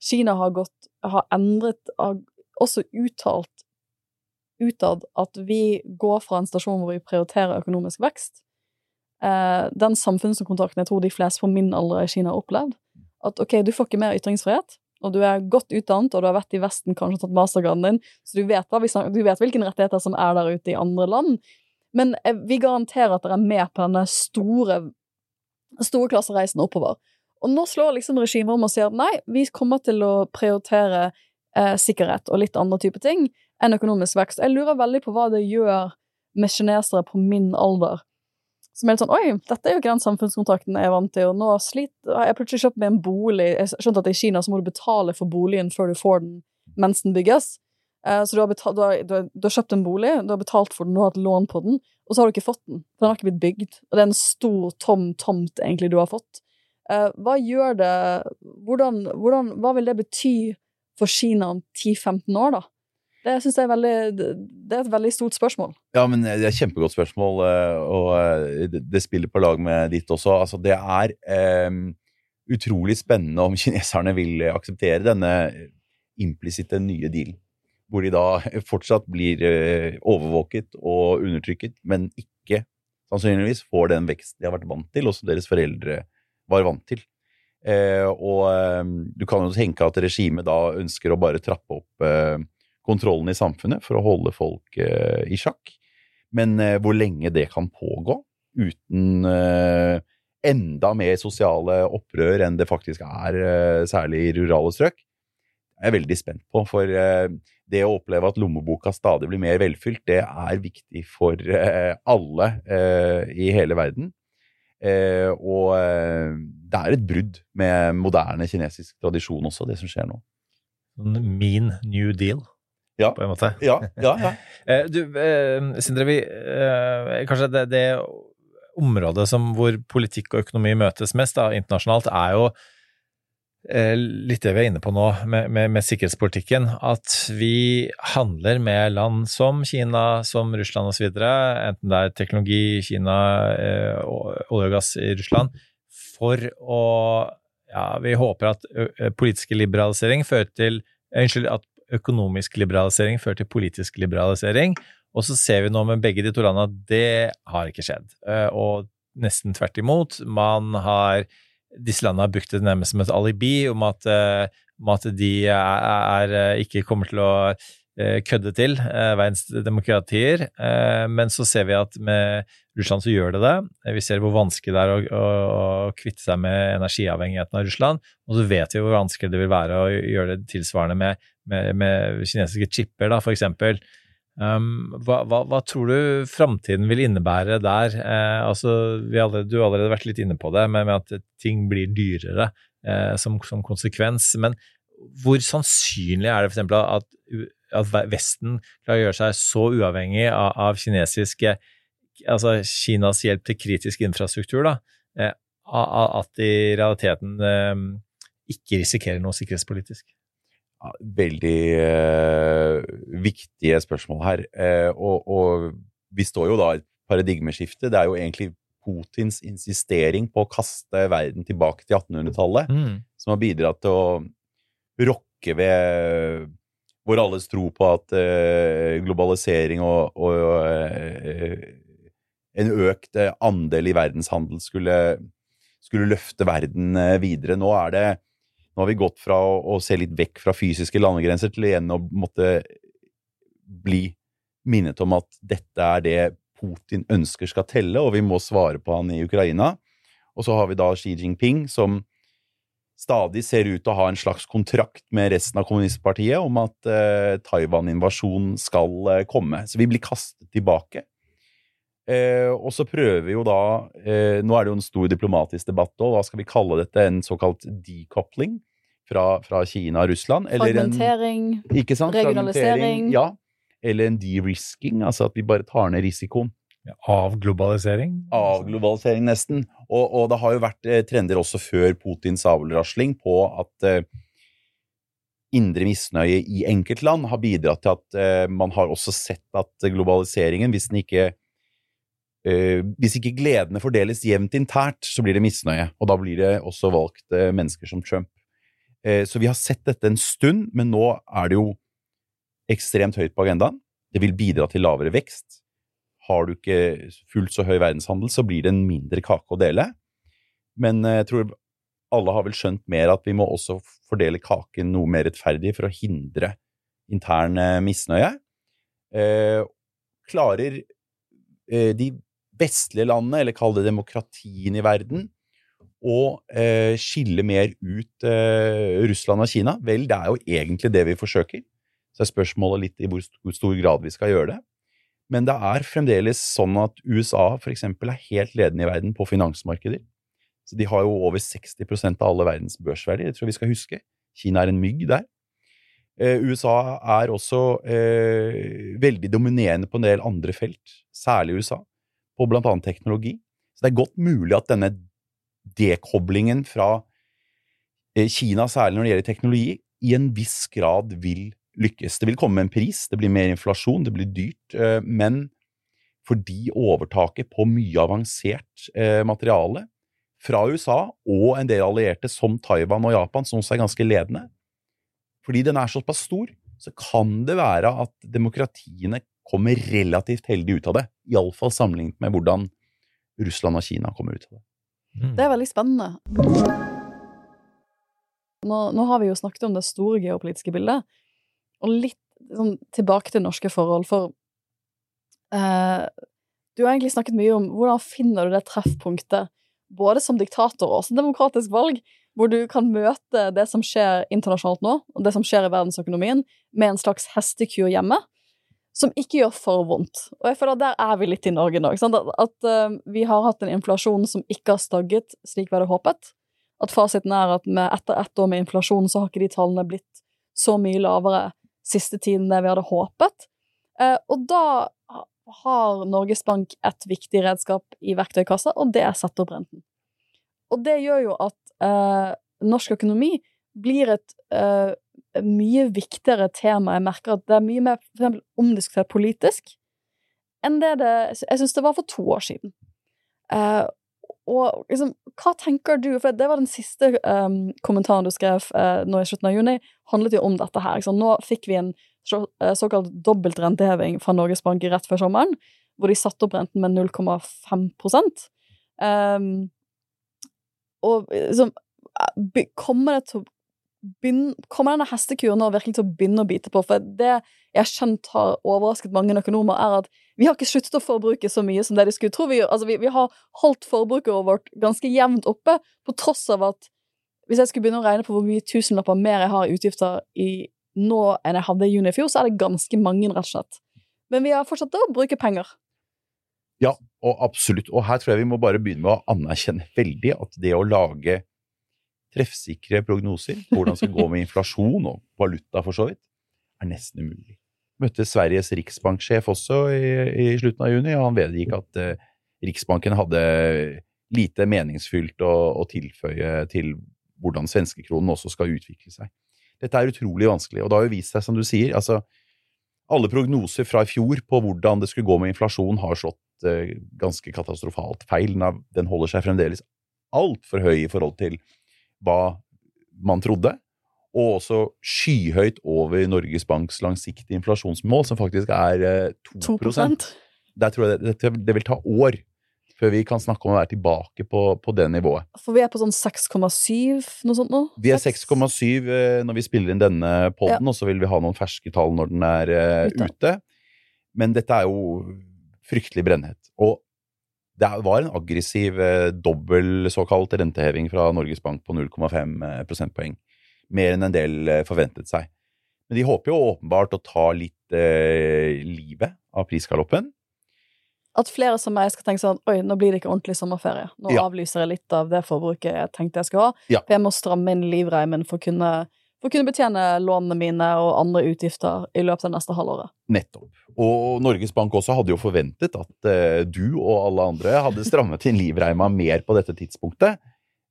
Kina har gått har endret, har også uttalt utad at vi går fra en stasjon hvor vi prioriterer økonomisk vekst. Eh, den samfunnskontrakten jeg tror de fleste på min alder i Kina har opplevd. At ok, du får ikke mer ytringsfrihet, og du er godt utdannet, og du har vært i Vesten, kanskje tatt mastergraden din, så du vet, snakker, du vet hvilke rettigheter som er der ute i andre land. Men eh, vi garanterer at dere er med på denne store, store klassereisen oppover. Og nå slår liksom regimet om og sier nei, vi kommer til å prioritere eh, sikkerhet og litt andre typer ting enn økonomisk vekst. Jeg lurer veldig på hva det gjør med kinesere på min alder. Som er litt sånn Oi, dette er jo ikke den samfunnskontakten jeg er vant til, og nå sliter Jeg har plutselig kjøpt meg en bolig Jeg skjønte at i Kina så må du betale for boligen før du får den mens den bygges. Eh, så du har, betalt, du, har, du, har, du har, kjøpt en bolig, du har betalt for den, du har hatt lån på den, og så har du ikke fått den. For den har ikke blitt bygd. Og det er en stor, tom tomt egentlig du har fått. Eh, hva gjør det hvordan, hvordan, Hva vil det bety for Kina om 10-15 år, da? Det synes jeg er, veldig, det er et veldig stort spørsmål. Ja, men Det er et kjempegodt spørsmål, eh, og det spiller på lag med ditt også. Altså, det er um, utrolig spennende om kineserne vil akseptere denne implisitte nye dealen hvor de da fortsatt blir eh, overvåket og undertrykket, men ikke sannsynligvis får den vekst de har vært vant til, og som deres foreldre var vant til. Eh, og eh, du kan jo tenke at regimet da ønsker å bare trappe opp eh, kontrollen i samfunnet for å holde folk eh, i sjakk. Men eh, hvor lenge det kan pågå uten enda mer sosiale opprør enn det faktisk er, særlig i rurale strøk, er jeg veldig spent på. For det å oppleve at lommeboka stadig blir mer velfylt, det er viktig for eh, alle eh, i hele verden. Eh, og det er et brudd med moderne kinesisk tradisjon også, det som skjer nå. Min New Deal, ja. på en måte. Ja, ja, ja. du, Sindre, vi, kanskje det, det, området som, hvor politikk og økonomi møtes mest da, internasjonalt, er jo Eh, litt det vi er inne på nå med, med, med, sikkerhetspolitikken, at vi handler med land som Kina, som Russland osv., enten det er teknologi i Kina, eh, olje og gass i Russland, for å ja, Vi håper at politiske liberalisering fører til Unnskyld, at økonomisk liberalisering fører til politisk liberalisering. Og så ser vi nå med begge de to landene at det har ikke skjedd. Og nesten tvert imot. Man har disse landene har brukt det nærmest som et alibi om at, uh, om at de er, er, eh, ikke kommer til å kødde til uh, verdens demokratier. men så ser vi at med Russland så gjør det det. Vi ser hvor vanskelig det er å, å, å kvitte seg med energiavhengigheten av Russland. Og så vet vi hvor vanskelig det vil være å gjøre det tilsvarende med, med, med kinesiske chipper, da, for eksempel. Um, hva, hva, hva, tror du framtiden vil innebære der? Eh, altså, allerede, du har allerede vært litt inne på det, med, med at ting blir dyrere eh, som, som, konsekvens. Men hvor sannsynlig er det f.eks. At, at Vesten klarer å gjøre seg så uavhengig av, av kinesiske Altså Kinas hjelp til kritisk infrastruktur, da, eh, at de i realiteten eh, ikke risikerer noe sikkerhetspolitisk? Ja, veldig eh, viktige spørsmål her. Eh, og, og, vi står jo da i et paradigmeskifte. Det er jo egentlig Putins insistering på å kaste verden tilbake til 1800-tallet mm. som har bidratt til å rokke ved vår alles tro på at eh, globalisering og, og en økt andel i verdenshandel skulle, skulle løfte verden videre. Nå det nå har vi gått fra å, å, se litt vekk fra fysiske landegrenser til igjen å måtte bli minnet om at dette er det Putin ønsker skal telle, og vi må svare på han i Ukraina. Og så har vi da Xi Jinping, som stadig ser ut til å ha en slags kontrakt med resten av kommunistpartiet om at eh, Taiwan-invasjonen skal eh, komme. Så vi blir kastet tilbake. Eh, og så prøver vi jo da eh, Nå er det jo en stor diplomatisk debatt òg. Hva skal vi kalle dette? En såkalt decoupling fra, fra Kina og Russland? Fragmentering. En, ikke sant? Regionalisering. Ja. Eller en de-risking, altså at vi bare tar ned risikoen. Avglobalisering? Avglobalisering, nesten. Og, og, det har jo vært eh, trender også før Putins avlrasling på at eh, indre misnøye i enkeltland har bidratt til at eh, man har også sett at globaliseringen, hvis den ikke Uh, hvis ikke gledene fordeles jevnt internt, så blir det misnøye. Og da blir det også valgt uh, mennesker som Trump. Uh, så vi har sett dette en stund, men nå er det jo ekstremt høyt på agendaen. Det vil bidra til lavere vekst. Har du ikke fullt så høy verdenshandel, så blir det en mindre kake å dele. Men eh, jeg tror alle har vel skjønt mer at vi må også fordele kaken noe mer rettferdig for å hindre intern eh, misnøye. Eh, klarer de vestlige landene, eller kall det demokratien i verden, å skille mer ut Russland og Kina? Vel, det er jo egentlig det vi forsøker. Så er spørsmålet litt i hvor stor grad vi skal gjøre det. Men det er fremdeles sånn at USA for eksempel er helt ledende i verden på finansmarkeder. Så de har jo over 60% av alle verdens børsverdier, det tror jeg vi skal huske. Kina er en mygg der. Eh, USA er også eh, veldig dominerende på en del andre felt, særlig USA, på blant annet teknologi. Så det er godt mulig at denne dekoblingen fra eh, Kina, særlig når det gjelder teknologi, i en viss grad vil lykkes. Det vil komme med en pris, det blir mer inflasjon, det blir dyrt, eh, men fordi overtaket på mye avansert eh, materiale fra USA og en del allierte som Taiwan og Japan, som også er ganske ledende, fordi den er såpass stor, så kan det være at demokratiene kommer relativt heldig ut av det. Iallfall sammenlignet med hvordan Russland og Kina kommer ut av det. Det er veldig spennende. Nå, nå har vi jo snakket om det store geopolitiske bildet, og litt sånn, tilbake til norske forhold, for uh, du har egentlig snakket mye om hvordan finner du det treffpunktet, både som diktator og som demokratisk valg, hvor du kan møte det som skjer internasjonalt nå, og det som skjer i verdensøkonomien, med en slags hestekur hjemme, som ikke gjør for vondt. Og jeg føler at der er vi litt i Norge nå. At, eh, vi har hatt en inflasjon som ikke har stagget slik vi hadde håpet. At fasiten er at etter ett år med inflasjon, så har ikke de tallene blitt så mye lavere siste tiden det vi hadde håpet. Eh, og da har Norges Bank et viktig redskap i verktøykassa, og det er setterbrenten. Og det gjør jo at eh, norsk økonomi blir et eh, mye viktigere tema. Jeg merker at det er mye mer for eksempel, omdiskutert politisk enn det det jeg syns det var for to år siden. Eh, og liksom, hva tenker du For det var den siste um, kommentaren du skrev uh, nå i slutten av juni, handlet jo om dette her. Ikke? Nå fikk vi en så, uh, såkalt dobbeltrenteheving fra Norges Bank rett før sommeren, hvor de satte opp renten med 0,5 um, Og liksom Kommer det til å Kommer denne hestekuren nå virkelig til å begynne å bite på? For det jeg har skjønt har overrasket mange økonomer, er at vi har ikke sluttet å forbruke så mye som det de skulle tro vi gjør. Altså, vi, vi har holdt forbruket vårt ganske jevnt oppe, på tross av at hvis jeg skulle begynne å regne på hvor mye tusenlapper mer jeg har i utgifter i nå enn jeg hadde i juni i fjor, så er det ganske mange, rett og slett. Men vi har fortsatt å bruke penger. Ja, og absolutt. Og her tror jeg vi må bare begynne med å anerkjenne veldig at det å lage treffsikre prognoser på hvordan det skal gå med inflasjon og valuta for så vidt, er nesten umulig. Møtte Sveriges riksbanksjef også i, i slutten av juni, og han vedgikk at eh, Riksbanken hadde lite meningsfylt å, å tilføye til hvordan svenskekronen også skal utvikle seg. Dette er utrolig vanskelig, og det har jo vist seg, som du sier, altså alle prognoser fra i fjor på hvordan det skulle gå med inflasjon, har slått eh, ganske katastrofalt feil. Den, holder seg fremdeles altfor høy i forhold til hva man trodde, og også skyhøyt over Norges Banks langsiktige inflasjonsmål, som faktisk er eh, 2 2 Der tror jeg det, det, vil ta år før vi kan snakke om å være tilbake på, på det nivået. For vi er på sånn 6,7, noe sånt nå? Vi er 6,7 eh, når vi spiller inn denne podden, og så vil vi ha noen ferske tall når den er eh, Ute. ute. Men dette er jo fryktelig brennhett. Og det var en aggressiv eh, dobbel såkalt renteheving fra Norges Bank på 0,5 eh, prosentpoeng. Mer enn en del eh, forventet seg. Men de håper jo åpenbart å ta litt eh, livet av prisgaloppen. At flere som meg skal tenke sånn Oi, nå blir det ikke ordentlig sommerferie. Nå Ja. avlyser jeg litt av det forbruket jeg tenkte jeg skulle ha. Ja. For jeg må stramme inn livreimen for å kunne, for å kunne betjene lånene mine og andre utgifter i løpet av neste halvåret. Nettopp. Og Norges Bank også hadde jo forventet at eh, du og alle andre hadde strammet inn livreima mer på dette tidspunktet,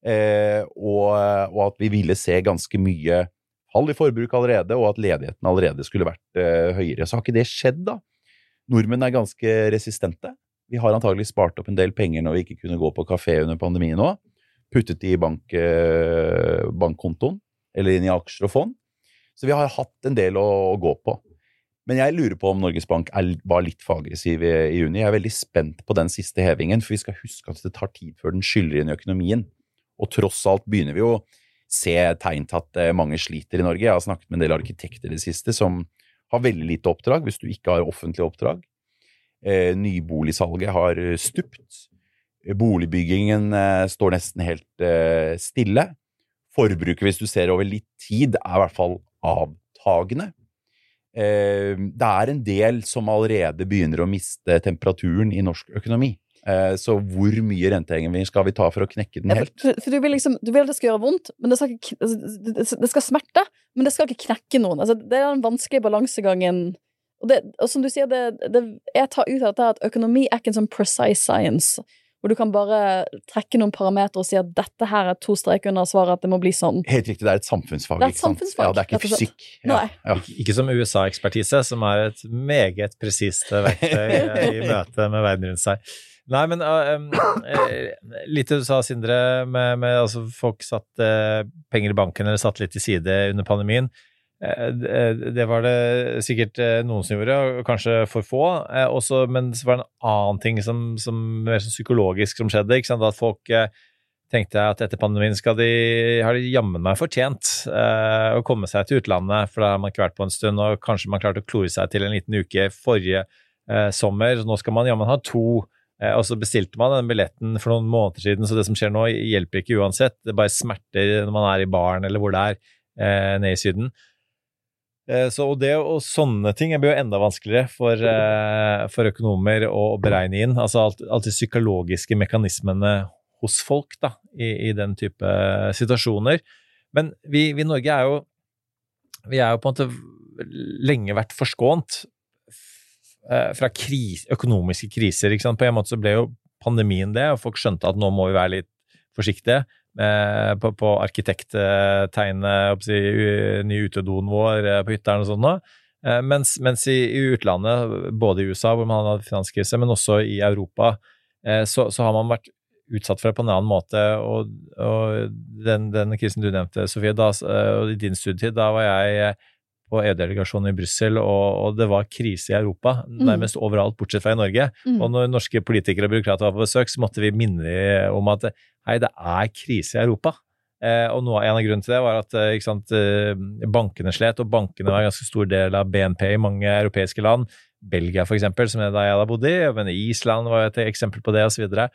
eh, og, og at vi ville se ganske mye fall i forbruk allerede, og at ledigheten allerede skulle vært eh, høyere. Så har ikke det skjedd, da. Nordmenn er ganske resistente. Vi har antagelig spart opp en del penger når vi ikke kunne gå på kafé under pandemien nå. Puttet de i bank, eh, bankkontoen, eller inn i aksjer og fond. Så vi har hatt en del å, å gå på. Men jeg lurer på om Norges Bank er, var litt for aggressiv i, i juni. Jeg er veldig spent på den siste hevingen, for vi skal huske at det tar tid før den skyller inn i økonomien. Og tross alt begynner vi å se tegn til at eh, mange sliter i Norge. Jeg har snakket med en del arkitekter i det siste som har veldig lite oppdrag, hvis du ikke har offentlige oppdrag. Eh, nyboligsalget har stupt. Boligbyggingen eh, står nesten helt eh, stille. Forbruket, hvis du ser over litt tid, er i hvert fall avtagende. Eh, det er en del som allerede begynner å miste temperaturen i norsk økonomi. Eh, så hvor mye renteheving skal vi ta for å knekke den Ja, helt? For, for du, vil liksom, du vil at det skal gjøre vondt, men det skal, ikke, altså, det, skal smerte, men det skal ikke knekke noen. Altså, det er den vanskelige balansegangen. Og, det, og som du sier, det, det, jeg tar ut av dette at økonomi er ikke en sånn precise science, hvor du kan bare trekke noen parametere og si at dette her er to streker under svaret, at det må bli sånn. Helt riktig, det er et samfunnsfag. Det er et ikke sant? samfunnsfag, Ja, det er ikke fysikk. Ja, Nei. ja. Ikke, ikke som USA-ekspertise, som er et meget presist verktøy i møte med verden rundt seg. Nei, men uh, um, eh, litt det du sa, Sindre, med, med altså folk satt uh, penger i banken eller satt litt til side under pandemien. Eh, det- det var det sikkert eh, noen som gjorde, og kanskje for få. Eh, også, men så var det en annen ting som, som mer sånn psykologisk som skjedde. Ikke sant? At folk eh, tenkte at etter pandemien skal de, har de jammen meg fortjent eh, å komme seg til utlandet, for da har man ikke vært på en stund, og kanskje man klarte å klore seg til en liten uke forrige eh, sommer. Så nå skal man jammen ha to. Eh, og så bestilte man den billetten for noen måneder siden, så det som skjer nå, hjelper ikke uansett. Det bare smerter når man er i baren eller hvor det er, eh, nede i Syden. Eh, Så, og det og sånne ting blir jo enda vanskeligere for, eh, for økonomer å, beregne inn. Altså alt, alt de psykologiske mekanismene hos folk da, i, i den type situasjoner. Men vi, i Norge er jo vi er jo på en måte lenge vært forskånt eh, fra kris, økonomiske kriser. På en måte så ble jo pandemien det, og folk skjønte at nå må vi være litt forsiktige på, på arkitekttegnet, si, ny utedoen vår eh, på hytteren og sånn nå. Eh, mens, mens i, i utlandet, både i USA hvor man hadde finanskrise, men også i Europa, eh, så, så har man vært utsatt for det på en annen måte. Og, og den, den krisen du nevnte, Sofie, da, eh, og i din studietid, da var jeg eh, på EU-delegasjonen i Brussel, og, og det var krise i Europa, nærmest overalt, bortsett fra i Norge. Mm. Og når norske politikere og byråkrater var på besøk, så måtte vi minne om at hei, det er krise i Europa. Eh, og noe, en av grunnene til det var at eh, sant, eh, bankene slet, og bankene var en ganske stor del av BNP i mange europeiske land. Belgia, for eksempel, som er der jeg da bodde i, men Island var et eksempel på det, og så.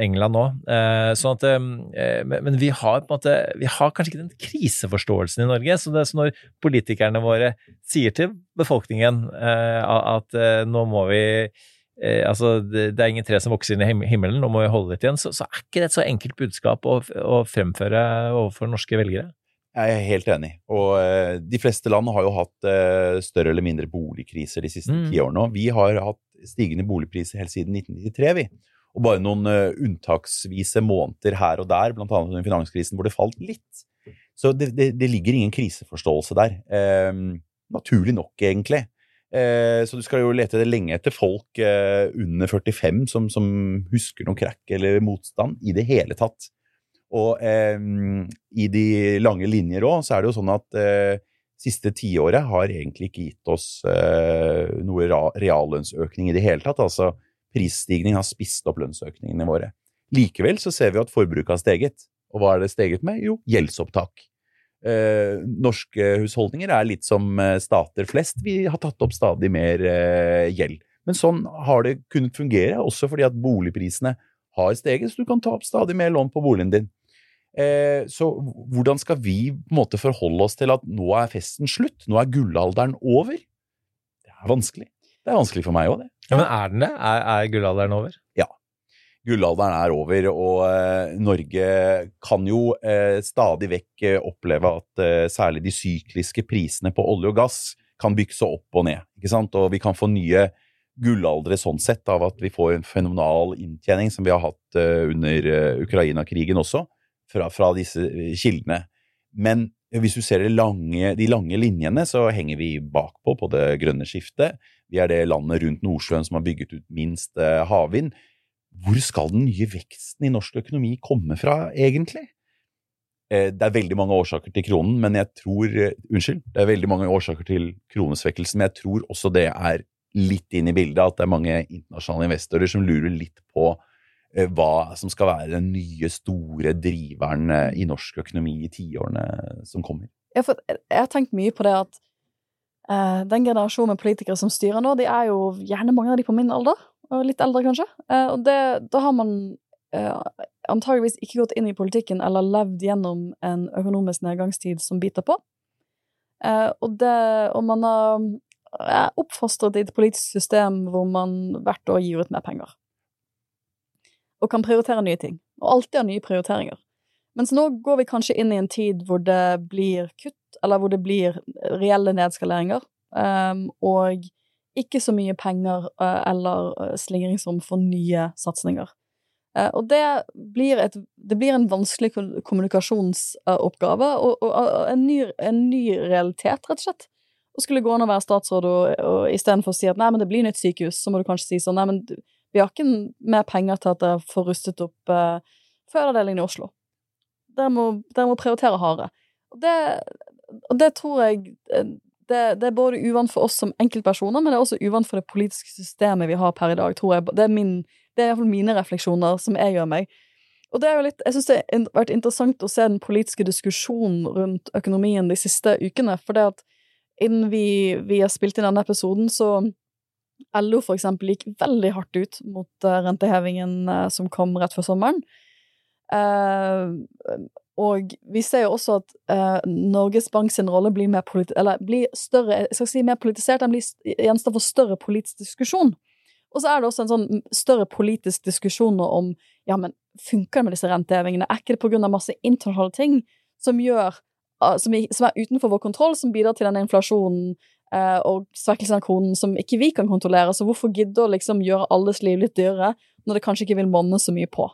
England nå. Eh, sånn at, eh, men, men vi har på en måte, vi har kanskje ikke den kriseforståelsen i Norge. Så, det, så når politikerne våre sier til befolkningen eh, at eh, nå må vi eh, altså det, er ingen tre som vokser inn i himmelen, nå må vi holde litt igjen, så, så er ikke det et så enkelt budskap å, å fremføre overfor norske velgere. Jeg er helt enig. Og eh, de fleste land har jo hatt eh, større eller mindre boligkriser de siste Mm. ti årene. Og vi har hatt stigende boligpriser helt siden 1993, vi. Og bare noen eh, unntaksvise måneder her og der, annet under finanskrisen, hvor det falt litt. Så det, det, det ligger ingen kriseforståelse der. Eh, naturlig nok, egentlig. Eh, så du skal jo lete lenge etter folk eh, under 45 som, som husker noen crack eller motstand i det hele tatt. Og eh, i de lange linjer òg, så er det jo sånn at siste tiåret har egentlig ikke gitt oss eh, noe reallønnsøkning i det hele tatt. Altså prisstigning har spist opp lønnsøkningene våre. Likevel så ser vi at forbruket har steget. Og hva er det steget med? Jo, gjeldsopptak. Eh, norske husholdninger er litt som eh, stater flest. Vi har tatt opp stadig mer eh, gjeld. Men sånn har det kunnet fungere, også fordi at boligprisene har steget, så du kan ta opp stadig mer lån på boligen din. Eh, så hvordan skal vi på en måte forholde oss til at nå er festen slutt? Nå er gullalderen over? Det er vanskelig. Det er vanskelig for meg òg, det. Ja, men er den det? Er, er gullalderen over? Ja. Gullalderen er over, og eh, Norge kan jo eh, stadig vekk eh, oppleve at eh, særlig de sykliske prisene på olje og gass kan bykse opp og ned. ikke sant? Og vi kan få nye gullaldre sånn sett av at vi får en fenomenal inntjening som vi har hatt eh, under eh, Ukraina-krigen også, fra, fra disse kildene. Men hvis du ser lange, de lange linjene, så henger vi bakpå på det grønne skiftet. Vi er det landet rundt Nordsjøen som har bygget ut minst eh, havvind. Hvor skal den nye veksten i norsk økonomi komme fra, egentlig? Eh, det er veldig mange årsaker til kronen, men jeg tror eh, Unnskyld. Det er veldig mange årsaker til kronesvekkelsen, men jeg tror også det er litt inn i bildet at det er mange internasjonale investorer som lurer litt på hva som skal være den nye, store driveren eh, i norsk økonomi i tiårene som kommer. Jeg har tenkt mye på det at uh, den generasjonen med politikere som styrer nå, de er jo gjerne mange av de på min alder, og litt eldre kanskje. Uh, og det, da har man uh, antageligvis ikke gått inn i politikken eller levd gjennom en økonomisk nedgangstid som biter på. Eh, og, det, og man har er oppfostret i et politisk system hvor man hvert år gir ut mer penger. Og kan prioritere nye ting. Og alltid ha nye prioriteringer. Mens nå går vi kanskje inn i en tid hvor det blir kutt, eller hvor det blir reelle nedskaleringer, um, og ikke så mye penger uh, eller uh, slingringsrom for nye satsinger. Uh, og det blir, et, det blir en vanskelig kommunikasjonsoppgave, og, og, og en, ny, en ny realitet, rett og slett. Og skulle gå an å være statsråd og, og istedenfor å si at nei, men det blir nytt sykehus, så må du kanskje si sånn nei, men vi har ikke mer penger til at dere får rustet opp eh, fødeavdelingen i Oslo. Dere må, dere må prioritere hardere. Og det, og det tror jeg eh, det, det er både uvant for oss som enkeltpersoner, men det er også uvant for det politiske systemet vi har per i dag, tror jeg. Det er, min, det er i hvert fall mine refleksjoner som jeg gjør meg. Og det er jo litt, jeg syns det har vært interessant å se den politiske diskusjonen rundt økonomien de siste ukene, for det at innen vi, vi har spilt inn denne episoden, så LO for eksempel gikk veldig hardt ut mot eh, rentehevingen eh, som kom rett før sommeren. Eh, og vi ser jo også at Norges Bank sin rolle blir, mer eller blir større, jeg skal si mer politisert, den blir gjenstand for større politisk diskusjon. Og så er det også en sånn større politisk diskusjon om ja, men funker det med disse rentehevingene? Er ikke det av masse internasjonale ting som gjør ah, som, er utenfor vår kontroll, som bidrar til denne inflasjonen og svekkelsen av kronen som ikke vi kan kontrollere? Så hvorfor gidde å liksom gjøre alles liv litt dyrere når det kanskje ikke vil monne så mye på?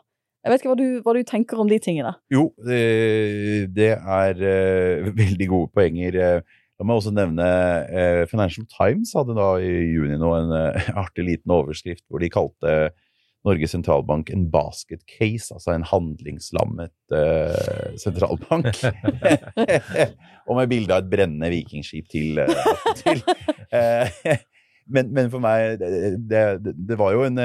Jeg vet ikke hva du, hva du tenker om de tingene. Jo, det, er eh, veldig gode poenger. Eh, La meg også nevne eh, Financial Times hadde da i juni nå en eh, artig liten overskrift hvor de kalte Norges sentralbank en basket case, altså en handlingslammet uh, sentralbank. og med bilde av et brennende vikingskip til. Uh, til. Uh, men, men for meg, det, det, var jo en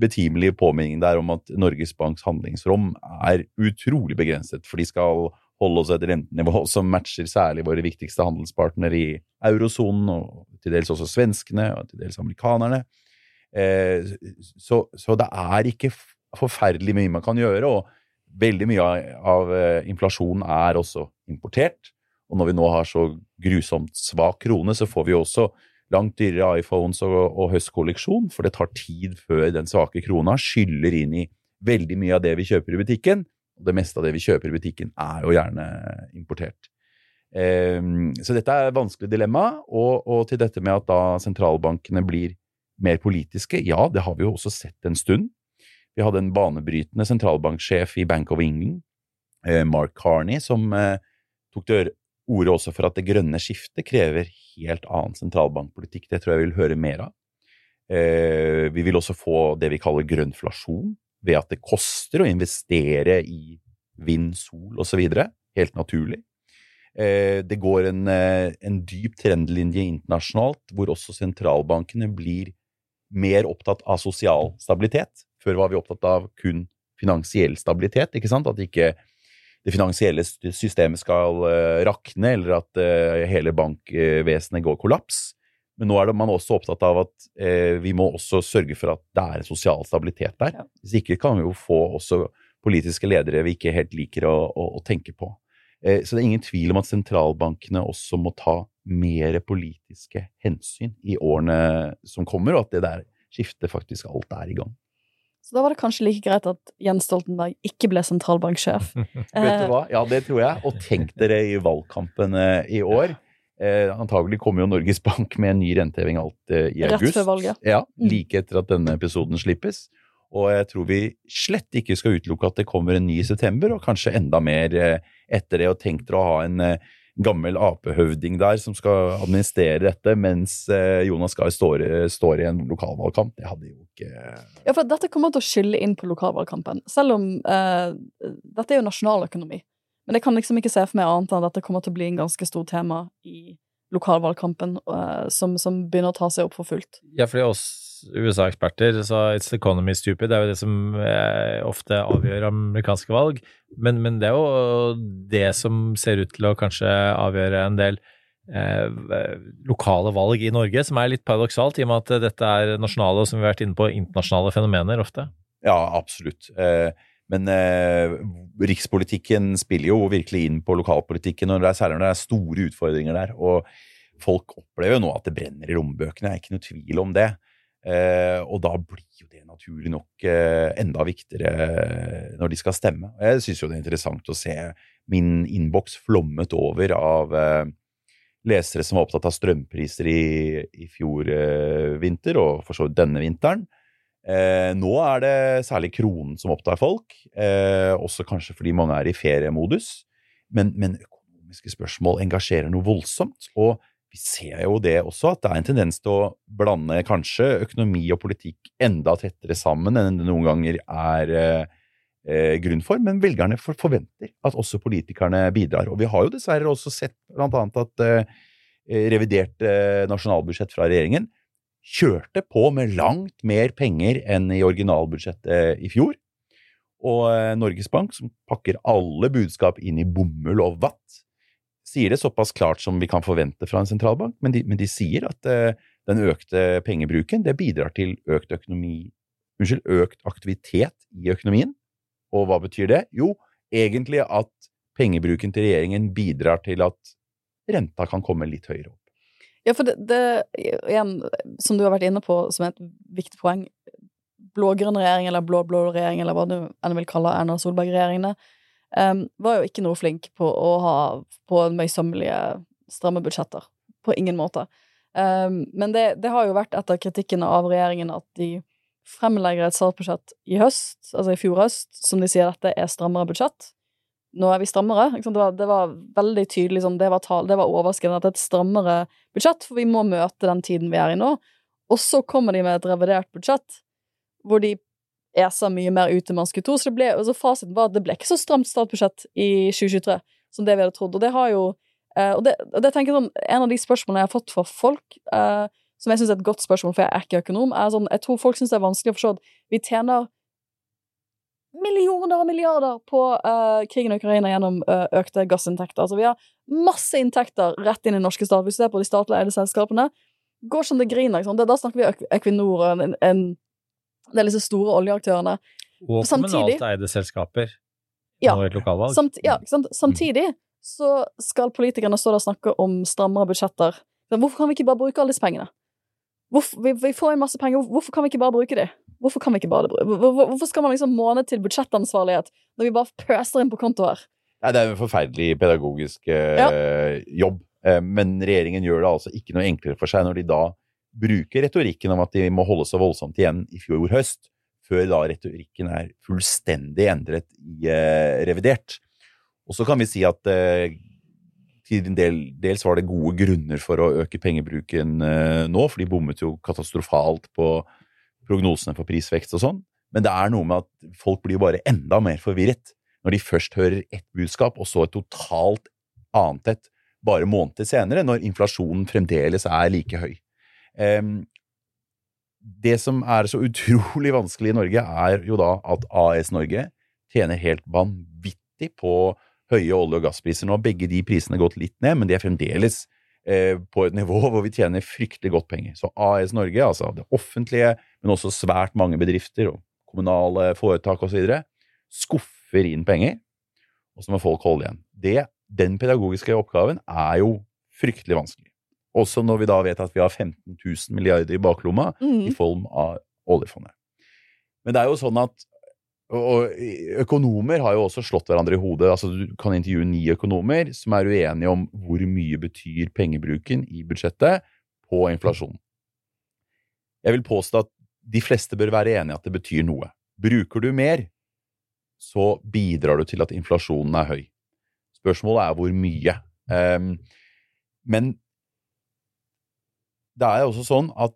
betimelig påminning der om at Norges Banks handlingsrom er utrolig begrenset, for de skal holde oss et rentenivå som matcher særlig våre viktigste handelspartnere i eurosonen, og til dels også svenskene, og til dels amerikanerne. Eh, så, så det er ikke forferdelig mye man kan gjøre, og veldig mye av, av eh, inflasjonen er også importert. Og når vi nå har så grusomt svak krone, så får vi også langt dyrere iPhones og, og høstkolleksjon, for det tar tid før den svake krona skyller inn i veldig mye av det vi kjøper i butikken. Og det meste av det vi kjøper i butikken, er jo gjerne importert. Ehm, så dette er et vanskelig dilemma. Og, og til dette med at da sentralbankene blir mer politiske, ja, det har vi jo også sett en stund. Vi hadde en banebrytende sentralbanksjef i Bank of England, eh, Mark Carney, som eh, tok til orde også for at det grønne skiftet krever helt annen sentralbankpolitikk. Det tror jeg vi vil høre mer av. Eh, vi vil også få det vi kaller grønnflasjon, ved at det koster å investere i vind, sol osv. Helt naturlig. Det går en, en dyp trendlinje internasjonalt, hvor også sentralbankene blir mer opptatt av sosial stabilitet. Før var vi opptatt av kun finansiell stabilitet, ikke sant? At ikke det finansielle systemet skal eh, rakne, eller at eh, hele bankvesenet går kollaps. Men nå er man også opptatt av at eh, vi må også sørge for at det er en sosial stabilitet der. Hvis ikke kan vi jo få også politiske ledere vi ikke helt liker å, å, å tenke på. Eh, så det er ingen tvil om at sentralbankene også må ta mer politiske hensyn i årene som kommer, og at det der skiftet faktisk alt er i gang. Så da var det kanskje like greit at Jens Stoltenberg ikke ble sentralbanksjef. Vet du hva? Ja, det tror jeg. Og tenk dere i valgkampen eh, i år. Eh, antagelig kommer jo Norges Bank med en ny renteheving alt eh, i Rett august. før valget. Ja, Mm. Like etter at denne episoden slippes. Og jeg tror vi slett ikke skal utelukke at det kommer en ny i september, og kanskje enda mer eh, etter det. Og tenk dere å ha en eh, gammel Ap-høvding der som skal administrere dette, mens eh, Jonas Gahr står, står i en lokalvalgkamp. Det hadde jo ikke Ja, for dette kommer til å skylle inn på lokalvalgkampen. Selv om eh, dette er jo nasjonaløkonomi. Men jeg kan liksom ikke se for meg annet enn at dette kommer til å bli en ganske stor tema i lokalvalgkampen, eh, som, som begynner å ta seg opp for fullt. Ja, for det er oss USA-eksperter så it's economy stupid, det er jo det som eh, ofte avgjør amerikanske valg. Men, men det er jo det som ser ut til å kanskje avgjøre en del eh, lokale valg i Norge, som er litt paradoksalt, i og med at dette er nasjonale og som vi har vært inne på, internasjonale fenomener ofte. Ja, absolutt. Eh, men eh, rikspolitikken spiller jo virkelig inn på lokalpolitikken, og det er særlig når det er store utfordringer der. Og folk opplever jo nå at det brenner i lommebøkene, det er ikke noe tvil om det. Eh, og da blir jo det naturlig nok eh, enda viktigere når de skal stemme. Jeg syns jo det er interessant å se min innboks flommet over av eh, lesere som var opptatt av strømpriser i, i fjor eh, vinter, og for så vidt denne vinteren. Eh, nå er det særlig kronen som opptar folk, eh, også kanskje fordi mange er i feriemodus. Men, men, økonomiske spørsmål engasjerer noe voldsomt. Og vi ser jo det også, at det er en tendens til å blande kanskje økonomi og politikk enda tettere sammen enn det noen ganger er eh, grunn for. Men velgerne forventer at også politikerne bidrar. Og vi har jo dessverre også sett blant annet at eh, revidert eh, nasjonalbudsjett fra regjeringen kjørte på med langt mer penger enn i originalbudsjettet i fjor. Og eh, Norges Bank, som pakker alle budskap inn i bomull og vatt, sier det såpass klart som vi kan forvente fra en sentralbank, men de, men de sier at uh, den økte pengebruken det bidrar til økt økonomi Unnskyld, økt aktivitet i økonomien. Og hva betyr det? Jo, egentlig at pengebruken til regjeringen bidrar til at renta kan komme litt høyere opp. Ja, for det, det igjen, som du har vært inne på som et viktig poeng, blå-grønn regjering eller blå-blå regjering, eller hva du enn vil kalle Erna Solberg-regjeringene, um, var jo ikke noe flink på å ha på møysommelige, stramme budsjetter. På ingen måte. Um, men det, det, har jo vært etter kritikken av regjeringen at de fremlegger et statsbudsjett i høst, altså i fjor høst, som de sier dette er strammere budsjett. Nå er vi strammere. Det var, det, var, veldig tydelig, sånn, det var, tal, var overraskende at det er et strammere budsjett, for vi må møte den tiden vi er i nå. Og så kommer de med et revidert budsjett, hvor de ESA mye mer ut enn man skulle tro. Så det ble, altså fasiten var at det ble ikke så stramt statsbudsjett i 2023 som det vi hadde trodd. Og det har jo eh, og, det, og det tenker jeg sånn, En av de spørsmålene jeg har fått fra folk, eh, som jeg syns er et godt spørsmål, for jeg er ikke økonom, er sånn Jeg tror folk syns det er vanskelig å forstå at vi tjener millioner og milliarder på uh, krigen i Ukraina gjennom uh, økte gassinntekter. Altså, vi har masse inntekter rett inn i norske stat. Hvis du ser på de statlig eide selskapene, går som det griner. Da, da snakker vi Equinor en, en det er disse store oljeaktørene. Og kommunalt eide selskaper ja, nå i et lokalvalg. Samt, ja, samtidig så skal politikerne stå der og snakke om strammere budsjetter. Hvorfor kan vi ikke bare bruke alle disse pengene? Hvorfor, vi, vi, får inn masse penger, hvorfor kan vi ikke bare bruke de? Hvorfor kan vi ikke bare Hvor, Hvorfor skal man liksom måne til budsjettansvarlighet når vi bare pøser inn på konto her? Nei, det er en forferdelig pedagogisk eh, ja. jobb, eh, men regjeringen gjør det altså ikke noe enklere for seg når de da bruker retorikken om at de må holde seg voldsomt igjen i fjor høst, før da retorikken er fullstendig endret i eh, revidert. Og så kan vi si at eh, til del, dels var det gode grunner for å øke pengebruken eh, nå, for de bommet jo katastrofalt på prognosene for prisvekst og sånn. Men det er noe med at folk blir jo bare enda mer forvirret når de først hører ett budskap, og så et totalt annet et bare måneder senere, når inflasjonen fremdeles er like høy. Det som er så utrolig vanskelig i Norge, er jo da at AS Norge tjener helt vanvittig på høye olje- og gasspriser. Nå har begge de prisene gått litt ned, men de er fremdeles eh, på et nivå hvor vi tjener fryktelig godt penger. Så AS Norge, altså det offentlige, men også svært mange bedrifter og kommunale foretak osv., skuffer inn penger, og så må folk holde igjen. Det, den pedagogiske oppgaven er jo fryktelig vanskelig. Også når vi da vet at vi har 15 000 milliarder i baklomma mm. i form av oljefondet. Men det er jo sånn at og økonomer har jo også slått hverandre i hodet. altså Du kan intervjue ni økonomer som er uenige om hvor mye betyr pengebruken i budsjettet på inflasjon. Jeg vil påstå at de fleste bør være enige at det betyr noe. Bruker du mer, så bidrar du til at inflasjonen er høy. Spørsmålet er hvor mye. Um, men det er også sånn at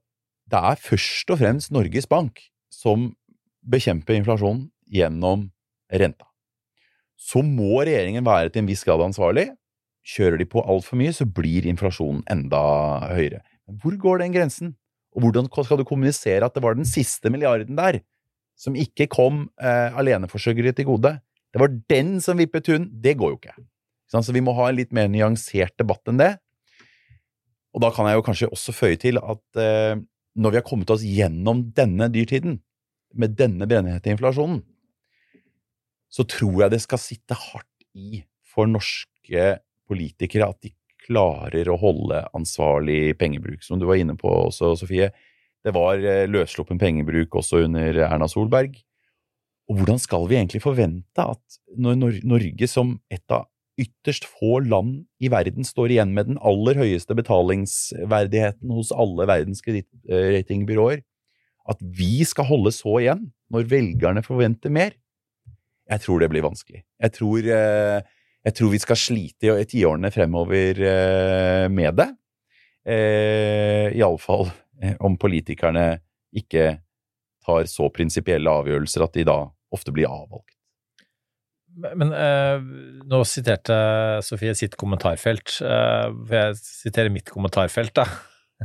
det er først og fremst Norges Bank som bekjemper inflasjonen gjennom renta. så må regjeringen være til en viss grad ansvarlig. Kjører de på altfor mye, så blir inflasjonen enda høyere. Hvor går den grensen? Og hvordan skal du kommunisere at det var den siste milliarden der som ikke kom eh, aleneforsørgere til gode? Det var den som vippet hund. Det går jo ikke. Så vi må ha en litt mer nyansert debatt enn det. Og da kan jeg jo kanskje også føye til at eh, når vi har kommet oss gjennom denne dyrtiden, med denne brennhete inflasjonen, så tror jeg det skal sitte hardt i for norske politikere at de klarer å holde ansvarlig pengebruk. Som du var inne på også, Sofie. Det var eh, løssluppen pengebruk også under Erna Solberg. Og hvordan skal vi egentlig forvente at når Norge som et av ytterst få land i verden står igjen med den aller høyeste betalingsverdigheten hos alle verdens kredittratingbyråer, at vi skal holde så igjen når velgerne forventer mer? Jeg tror det blir vanskelig. Jeg tror, eh, jeg tror vi skal slite i tiårene fremover eh, med det. Eh, Iallfall om politikerne ikke tar så prinsipielle avgjørelser at de da ofte blir avvalgt. Men eh, nå siterte Sofie sitt kommentarfelt. Eh, jeg siterer mitt kommentarfelt, da.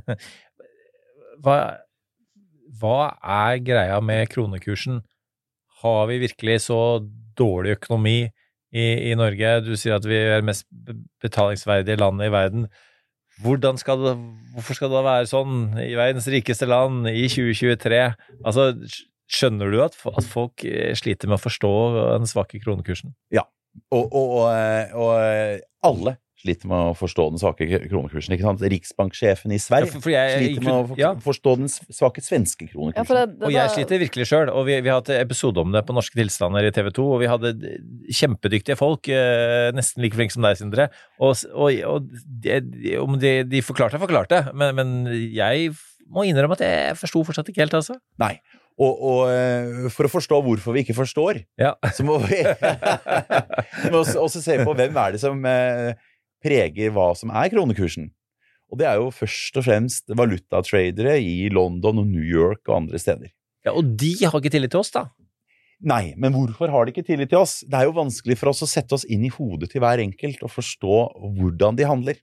Hva, hva, er greia med kronekursen? Har vi virkelig så dårlig økonomi i, i Norge? Du sier at vi er det mest betalingsverdige landet i verden. Skal det, hvorfor skal det være sånn i verdens rikeste land i 2023? Altså, Skjønner du at, at, folk eh, sliter med å forstå den svake kronekursen? Ja, og, og, og, alle sliter med å forstå den svake kronekursen. ikke sant? Riksbanksjefen i Sverige ja, for, for jeg, sliter med å ja. forstå den svake svenske kronekursen. Ja, det, det, og jeg sliter virkelig sjøl. Og vi, vi, har hatt episode om det på Norske tilstander i TV 2, og vi hadde kjempedyktige folk, eh, nesten like flinke som deg, Sindre. Og, og de, de, de, forklarte forklarte, men, men jeg må innrømme at jeg forsto fortsatt ikke helt, altså. Nei. Og, og, eh, for å forstå hvorfor vi ikke forstår, ja. så må vi, må også se på hvem er det som eh, preger hva som er kronekursen. Og det er jo først og fremst valutatradere i London og New York og andre steder. Ja, Og de har ikke tillit til oss, da? Nei, men hvorfor har de ikke tillit til oss? Det er jo vanskelig for oss å sette oss inn i hodet til hver enkelt og forstå hvordan de handler.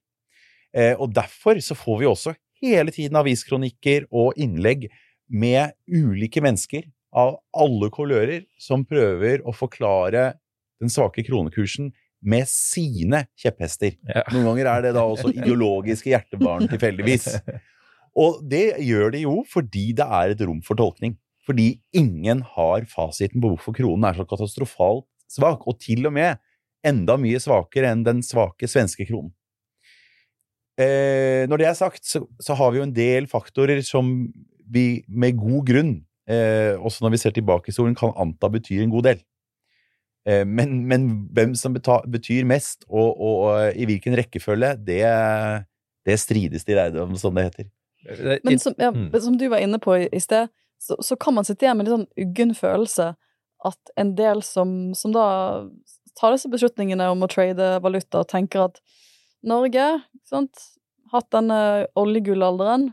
Eh, og derfor så får vi også hele tiden aviskronikker og innlegg med ulike mennesker av alle kolører som prøver å forklare den svake kronekursen med sine kjepphester. Ja. Noen ganger er det da også ideologiske hjertebarn, tilfeldigvis. Og det gjør de jo fordi det er et rom for tolkning. Fordi ingen har fasiten på hvorfor kronen er så katastrofalt svak, og til og med enda mye svakere enn den svake svenske kronen. Eh, når det er sagt, så, så, har vi jo en del faktorer som vi med god grunn, eh, også når vi ser tilbake i historien, kan anta betyr en god del. Eh, men, men, hvem som betyr mest, og, og, og, i hvilken rekkefølge, det, det strides de lærde om, som det heter. Men som, ja, mm. som, du var inne på i, i sted, så, så, kan man sitte igjen med en sånn uggen følelse at en del som, som da tar disse beslutningene om å trade valuta, og tenker at Norge, sant, hatt denne oljegulalderen,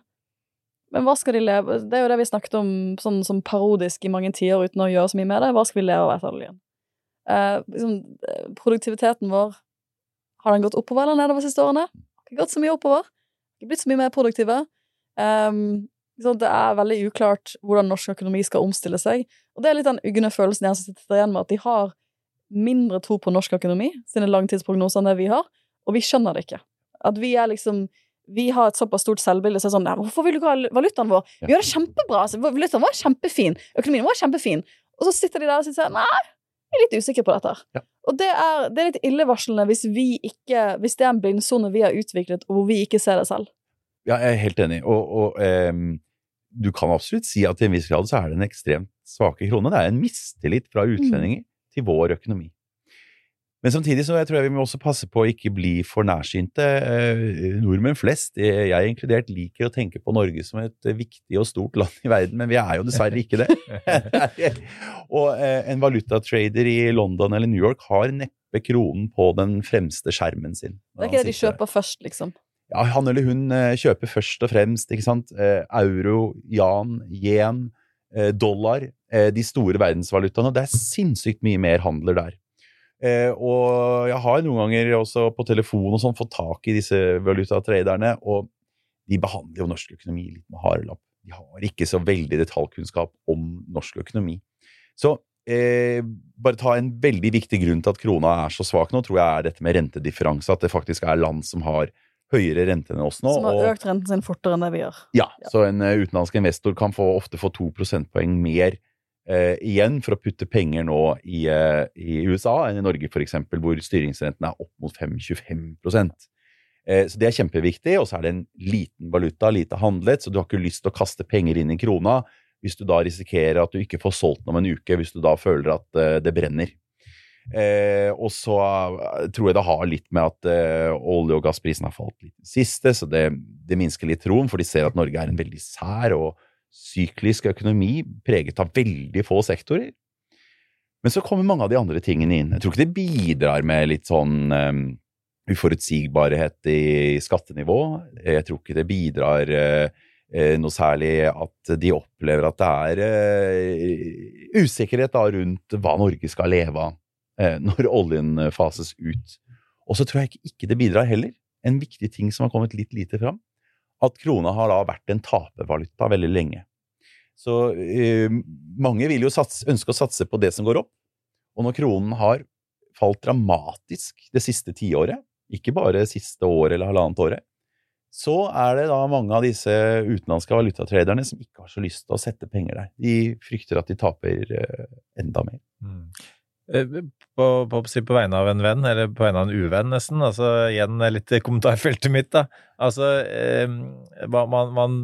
men hva skal de leve Det er jo det vi snakket om sånn som parodisk i mange tider uten å gjøre så mye med det. Hva skal vi leve av etter oljen? Eh, liksom, eh, produktiviteten vår Har den gått oppover eller nedover de siste årene? Har ikke gått så mye oppover. Ikke blitt så mye mer produktive. Um, det er veldig uklart hvordan norsk økonomi skal omstille seg. Og det er litt den ugne følelsen jeg sitter igjen med, at de har mindre tro på norsk økonomi sine langtidsprognoser enn det vi har, og vi skjønner det ikke. At vi er liksom vi har et såpass stort selvbilde, så sånn Hvorfor vil du ikke ha valutaen vår? Vi gjør det kjempebra! Altså, valutaen vår er kjempefin. Økonomien vår er kjempefin. Og så sitter de der og sier nei, jeg er litt usikker på dette. Ja. Og det er, det er litt illevarslende hvis vi ikke Hvis det er en blindsone vi har utviklet, og hvor vi ikke ser det selv. Ja, jeg er helt enig. Og, og um, du kan absolutt si at til en viss grad så er det en ekstremt svake krone. Det er en mistillit fra utlendinger mm. til vår økonomi. Men samtidig så jeg tror jeg vi må også passe på å ikke bli for nærsynte. Eh, nordmenn flest, jeg inkludert, liker å tenke på Norge som et viktig og stort land i verden, men vi er jo dessverre ikke det. og eh, en valutatrader i London eller New York har neppe kronen på den fremste skjermen sin. Det er ikke det de kjøper først, liksom? Ja, han eller hun eh, kjøper først og fremst ikke sant? euro, jan, yen, dollar. De store verdensvalutaene. Det er sinnssykt mye mer handler der. Eh, og jeg har noen ganger også på telefon og sånn fått tak i disse valutatraderne, og de behandler jo norsk økonomi litt med harelapp. De har ikke så veldig detaljkunnskap om norsk økonomi. Så eh, bare ta en veldig viktig grunn til at krona er så svak nå, tror jeg er dette med rentedifferanse. At det faktisk er land som har høyere rente enn oss nå. Som har og- økt renten sin fortere enn det vi gjør. ja, så en eh, utenlandsk investor kan få, ofte få to prosentpoeng mer eh, igjen for å putte penger nå i, eh, i USA enn i Norge, f.eks., hvor styringsrenten er opp mot 5-25 eh, Så det er kjempeviktig. Og så er det en liten valuta, lite handlet, så du har ikke lyst til å kaste penger inn i krona hvis du da risikerer at du ikke får solgt den om en uke, hvis du da føler at eh, det brenner. Eh, og så eh, tror jeg det har litt med at eh, olje- og gassprisen har falt litt siste, så det, det minsker litt troen, for de ser at Norge er en veldig sær og syklisk økonomi, preget av veldig få sektorer. Men så kommer mange av de andre tingene inn. Jeg tror ikke det bidrar med litt sånn um, uforutsigbarhet i skattenivå. Jeg tror ikke det bidrar eh, noe særlig at de opplever at det er uh, usikkerhet da rundt hva Norge skal leve av uh, når oljen fases ut. Og så tror jeg ikke det bidrar heller. En viktig ting som har kommet litt lite fram, at krona har da vært en tapervaluta veldig lenge. Så eh, mange vil jo satse, ønske å satse på det som går opp. Og når kronen har falt dramatisk det siste tiåret, ikke bare siste året eller halvannet året, så er det da mange av disse utenlandske valutatraderne som ikke har så lyst til å sette penger der. De frykter at de taper eh, enda mer. Eh, På, på, på, på vegne av en venn, eller på vegne av en uvenn, nesten. Altså igjen litt i kommentarfeltet mitt, da. Altså, eh, man, man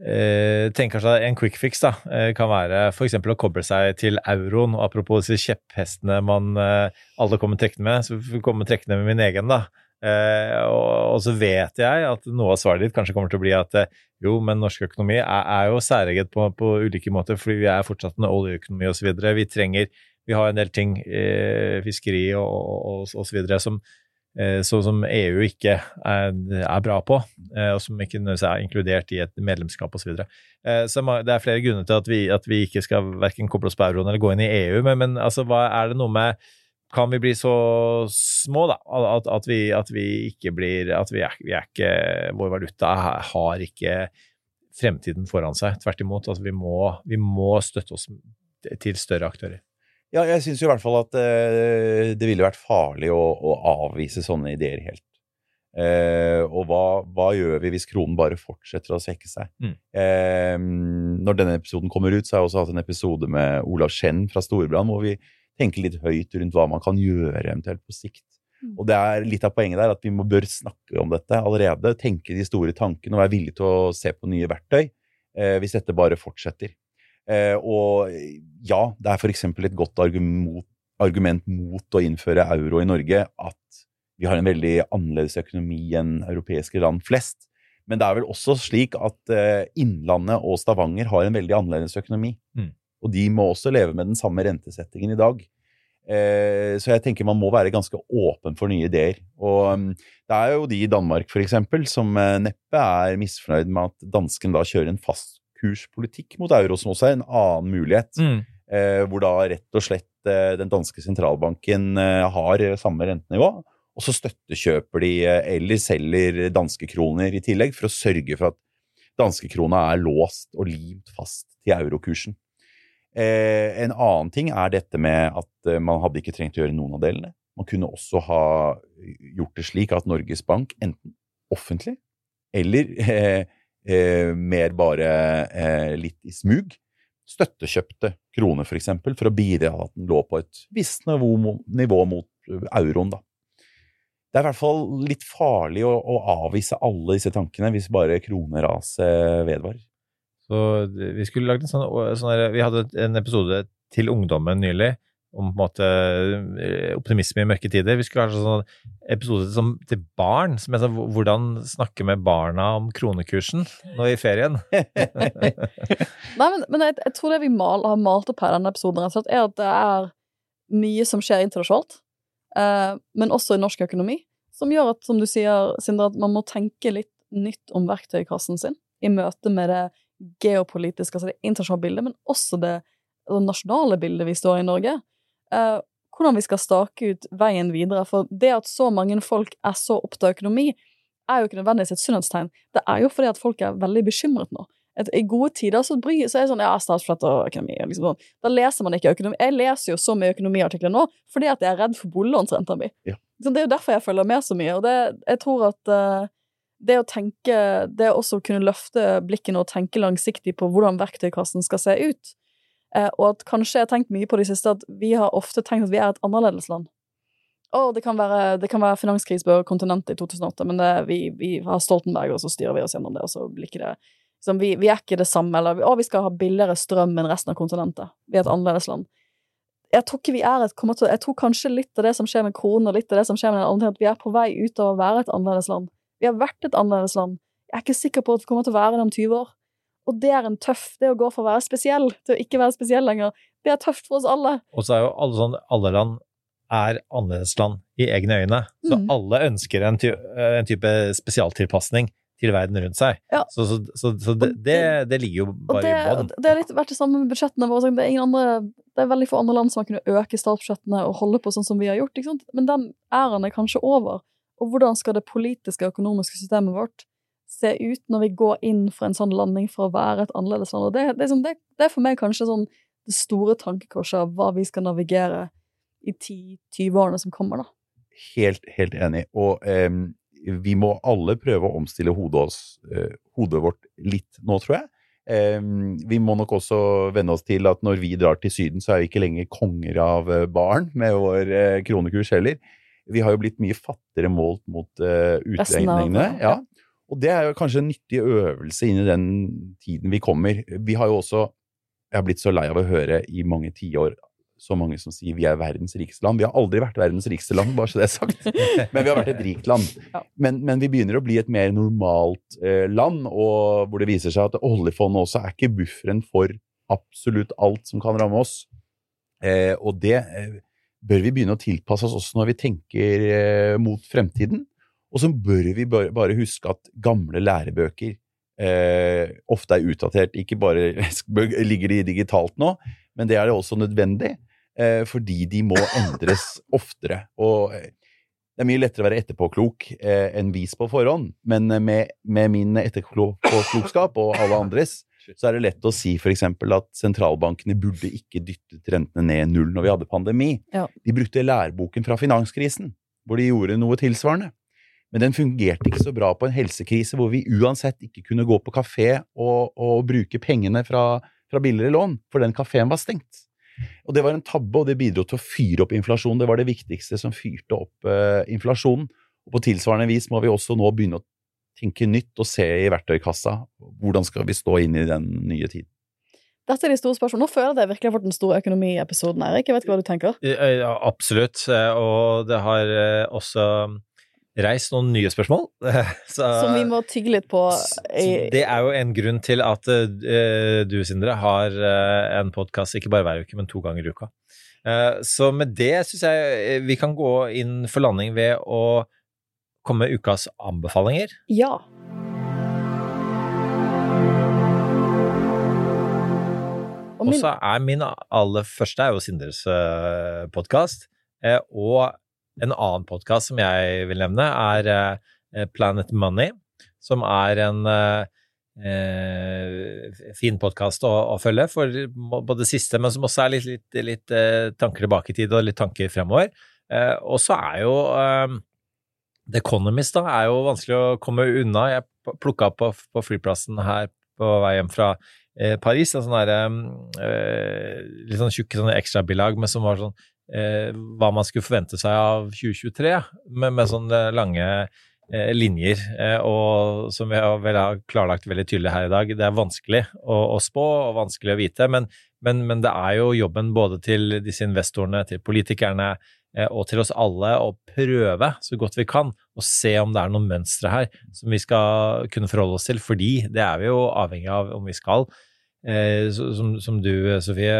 eh, tenker seg en quick fix da, eh, kan være f.eks. å koble seg til euroen. Apropos disse kjepphestene man eh, alle kommer trekkende med, så får vi komme trekkende med min egen, da. Eh, og, og, så vet jeg at noe av svaret ditt kanskje kommer til å bli at eh, jo, men norsk økonomi er, er jo særeget på, på, ulike måter, fordi vi er fortsatt en oljeøkonomi osv. Vi trenger Vi har en del ting, eh, fiskeri og, og, og så videre, som, eh, så, som EU ikke er, er bra på, eh, og som ikke nødvendigvis er inkludert i et medlemskap osv. Så, videre. eh, så det er flere grunner til at vi, at vi ikke skal verken koble oss på euroen eller gå inn i EU, men, men altså, hva er det noe med kan vi bli så små, da, at, at, vi, at vi ikke blir At vi er, vi er ikke Vår valuta har ikke fremtiden foran seg. Tvert imot. Altså, vi, må, vi må støtte oss til større aktører. Ja, jeg syns i hvert fall at eh, det ville vært farlig å, å avvise sånne ideer helt. Eh, og hva, hva gjør vi hvis kronen bare fortsetter å svekke seg? Mm. Eh, når denne episoden kommer ut, så har jeg også hatt en episode med Olav Skjenn fra Storbrann, hvor vi tenker litt høyt rundt hva man kan gjøre eventuelt på sikt. Og det er litt av poenget der, at vi må, bør snakke om dette allerede. Tenke de store tankene og være villige til å se på nye verktøy eh, hvis dette bare fortsetter. Eh, og ja, det er f.eks. et godt argument, argument mot å innføre euro i Norge at vi har en veldig annerledes økonomi enn europeiske land flest. Men det er vel også slik at eh, Innlandet og Stavanger har en veldig annerledes økonomi. Mm. Og de må også leve med den samme rentesettingen i dag. Eh, så jeg tenker man må være ganske åpen for nye ideer. Og um, det er jo de i Danmark for eksempel, som eh, neppe er misfornøyd med at dansken da kjører en fastkurspolitikk mot euro, som også er en annen mulighet. Mm. Eh, hvor da rett og slett eh, den danske sentralbanken eh, har samme rentenivå. Og så støttekjøper de eh, eller selger danske kroner i tillegg, for å sørge for at danskekrona er låst og limt fast til eurokursen. Eh, en annen ting er dette med at man hadde ikke trengt å gjøre noen av delene. Man kunne også ha gjort det slik at Norges Bank, enten offentlig eller eh, eh, mer bare eh, litt i smug, støttekjøpte kroner, for eksempel, for å bidra til at den lå på et visst nivå, nivå mot euroen, da. Det er i hvert fall litt farlig å, å avvise alle disse tankene hvis bare kroneraset vedvarer. Så vi skulle lagd en sånn, sånn der, Vi hadde en episode til ungdommen nylig om måte eh, optimisme i mørke tider. Vi skulle ha sånn episode som, til barn, som er sånn hvordan snakke med barna om kronekursen nå i ferien. Nei, men, men jeg, jeg tror det vi mal, har malt opp her i denne episoden, er at det er mye som skjer internasjonalt, eh, men også i norsk økonomi, som gjør at, som du sier, Sindre, at man må tenke litt nytt om verktøykassen sin i møte med det geopolitiske, altså det internasjonale bildet, men også det, det nasjonale bildet vi står i Norge. Eh, hvordan vi skal stake ut veien videre. For det at så mange folk er så opptatt av økonomi, er jo ikke nødvendigvis et sunnhetstegn. Det er jo fordi at folk er veldig bekymret nå. Et, I gode tider så, bry, så er det sånn ja, statsbudsjett og økonomi. Liksom, sånn. da leser man ikke økonomi. Jeg leser jo så mye økonomiartikler nå fordi at jeg er redd for boliglånsrenta mi. Ja. Så det er jo derfor jeg følger med så mye. Og det, jeg tror at uh, det å tenke Det å også kunne løfte blikkene og tenke langsiktig på hvordan verktøykassen skal se ut, og at kanskje jeg har tenkt mye på det siste at vi har ofte tenkt at vi er et annerledesland. Å, det kan være, det kan være finanskrise på kontinentet i 2008, men det, vi, vi har Stoltenberg, og så styrer vi oss gjennom det, og så blir ikke det liksom, vi, vi, er ikke det samme, eller å, vi skal ha billigere strøm enn resten av kontinentet. Vi er et annerledesland. Jeg tror ikke vi er et til, Jeg tror kanskje litt av det som skjer med kronen, og litt av det som skjer med den andre, at vi er på vei ut av å være et annerledesland. Vi har vært et annerledesland. Jeg er ikke sikker på at vi kommer til å være det om 20 år. Og det er en tøff Det å gå fra å være spesiell til å ikke være spesiell lenger, det er tøft for oss alle. Og så er jo alle sånn Alle land er annerledesland i egne øyne. Så Mm. alle ønsker en, ty en type spesialtilpasning til verden rundt seg. Ja. Så, så, så, så det, det, det ligger jo bare det, i bånn. det har litt vært det samme med budsjettene våre. Det er, ingen andre, det er veldig få andre land som har kunnet øke statsbudsjettene og holde på sånn som vi har gjort. Men den æren er kanskje over. Og hvordan skal det politiske og økonomiske systemet vårt se ut når vi går inn for en sånn landing for å være et annerledes land? Og det, det, sånn, det, det er for meg kanskje sånn det store tankekorset av hva vi skal navigere i 10-20 årene som kommer, da. Helt, helt enig. Og em, vi må alle prøve å omstille hodet, oss, eh, hodet vårt litt nå, tror jeg. Em, vi må nok også venne oss til at når vi drar til Syden, så er vi ikke lenger konger av barn med vår eh, kronekurs heller. Vi har jo blitt mye fattigere målt mot uh, Resten utregningene. ja. Og det er jo kanskje en nyttig øvelse inn i den tiden vi kommer. Vi har jo også Jeg har blitt så lei av å høre i mange tiår så mange som sier vi er verdens rikeste land. Vi har aldri vært verdens rikeste land, bare så det er sagt. Men vi har vært et rikt land. Men, men vi begynner å bli et mer normalt eh, land, og hvor det viser seg at oljefondet også er ikke bufferen for absolutt alt som kan ramme oss. Eh, og det eh, bør vi begynne å tilpasse oss også når vi tenker eh, mot fremtiden. Og så bør vi bare, huske at gamle lærebøker eh, ofte er utdatert. Ikke bare ligger de digitalt nå, men det er det også nødvendig, eh, fordi de må endres oftere. Og eh, det er mye lettere å være etterpåklok eh, enn vis på forhånd, men med, med min etterpåklokskap og alle andres, så er det lett å si f.eks. at sentralbankene burde ikke dyttet rentene ned null når vi hadde pandemi. Ja. De brukte læreboken fra finanskrisen, hvor de gjorde noe tilsvarende. Men den fungerte ikke så bra på en helsekrise hvor vi uansett ikke kunne gå på kafé og, og bruke pengene fra, fra billigere lån, for den kafeen var stengt. Og det var en tabbe, og det bidro til å fyre opp inflasjonen. Det var det viktigste som fyrte opp eh, inflasjonen. Og på tilsvarende vis må vi også nå begynne å tenke nytt og se i verktøykassa. Hvordan skal vi stå inn i den nye tiden? Dette er de store spørsmålene. Nå føler jeg virkelig har fått den store økonomiepisoden, Eirik. Jeg vet ikke hva du tenker? Eh, Ja, absolutt. Eh, Og det har eh, også reist noen nye spørsmål. Så, Som vi må tygge litt på. det er jo en grunn til at uh, du, Sindre, har uh, en podkast ikke bare hver uke, men to ganger i uka. Uh, så med det syns jeg vi kan gå inn for landing ved å komme med ukas anbefalinger. ja. Og min, så er min aller første er jo Sindres podkast. og en annen podkast som jeg vil nevne, er eh, Planet Money, som er en eh, eh, fin podkast å, å følge for både siste, men som også er litt, litt, litt tanker tilbake i tid og litt tanker fremover. Og så er jo The Economist da, er jo vanskelig å komme unna. Jeg plukka opp på, på flyplassen her på vei hjem fra Paris, en sånn derre litt sånn tjukk sånn ekstrabilag men som var sånn eh, hva man skulle forvente seg av 2023, med, med sånne lange eh, linjer, eh, og som vi har, vel har klarlagt veldig tydelig her i dag. Det er vanskelig å, å spå og vanskelig å vite, men, men, men det er jo jobben både til disse investorene, til politikerne eh, og til oss alle å prøve så godt vi kan å se om det er noen mønstre her som vi skal kunne forholde oss til, fordi det er vi jo avhengig av om vi skal. Eh, som, som du, Sofie,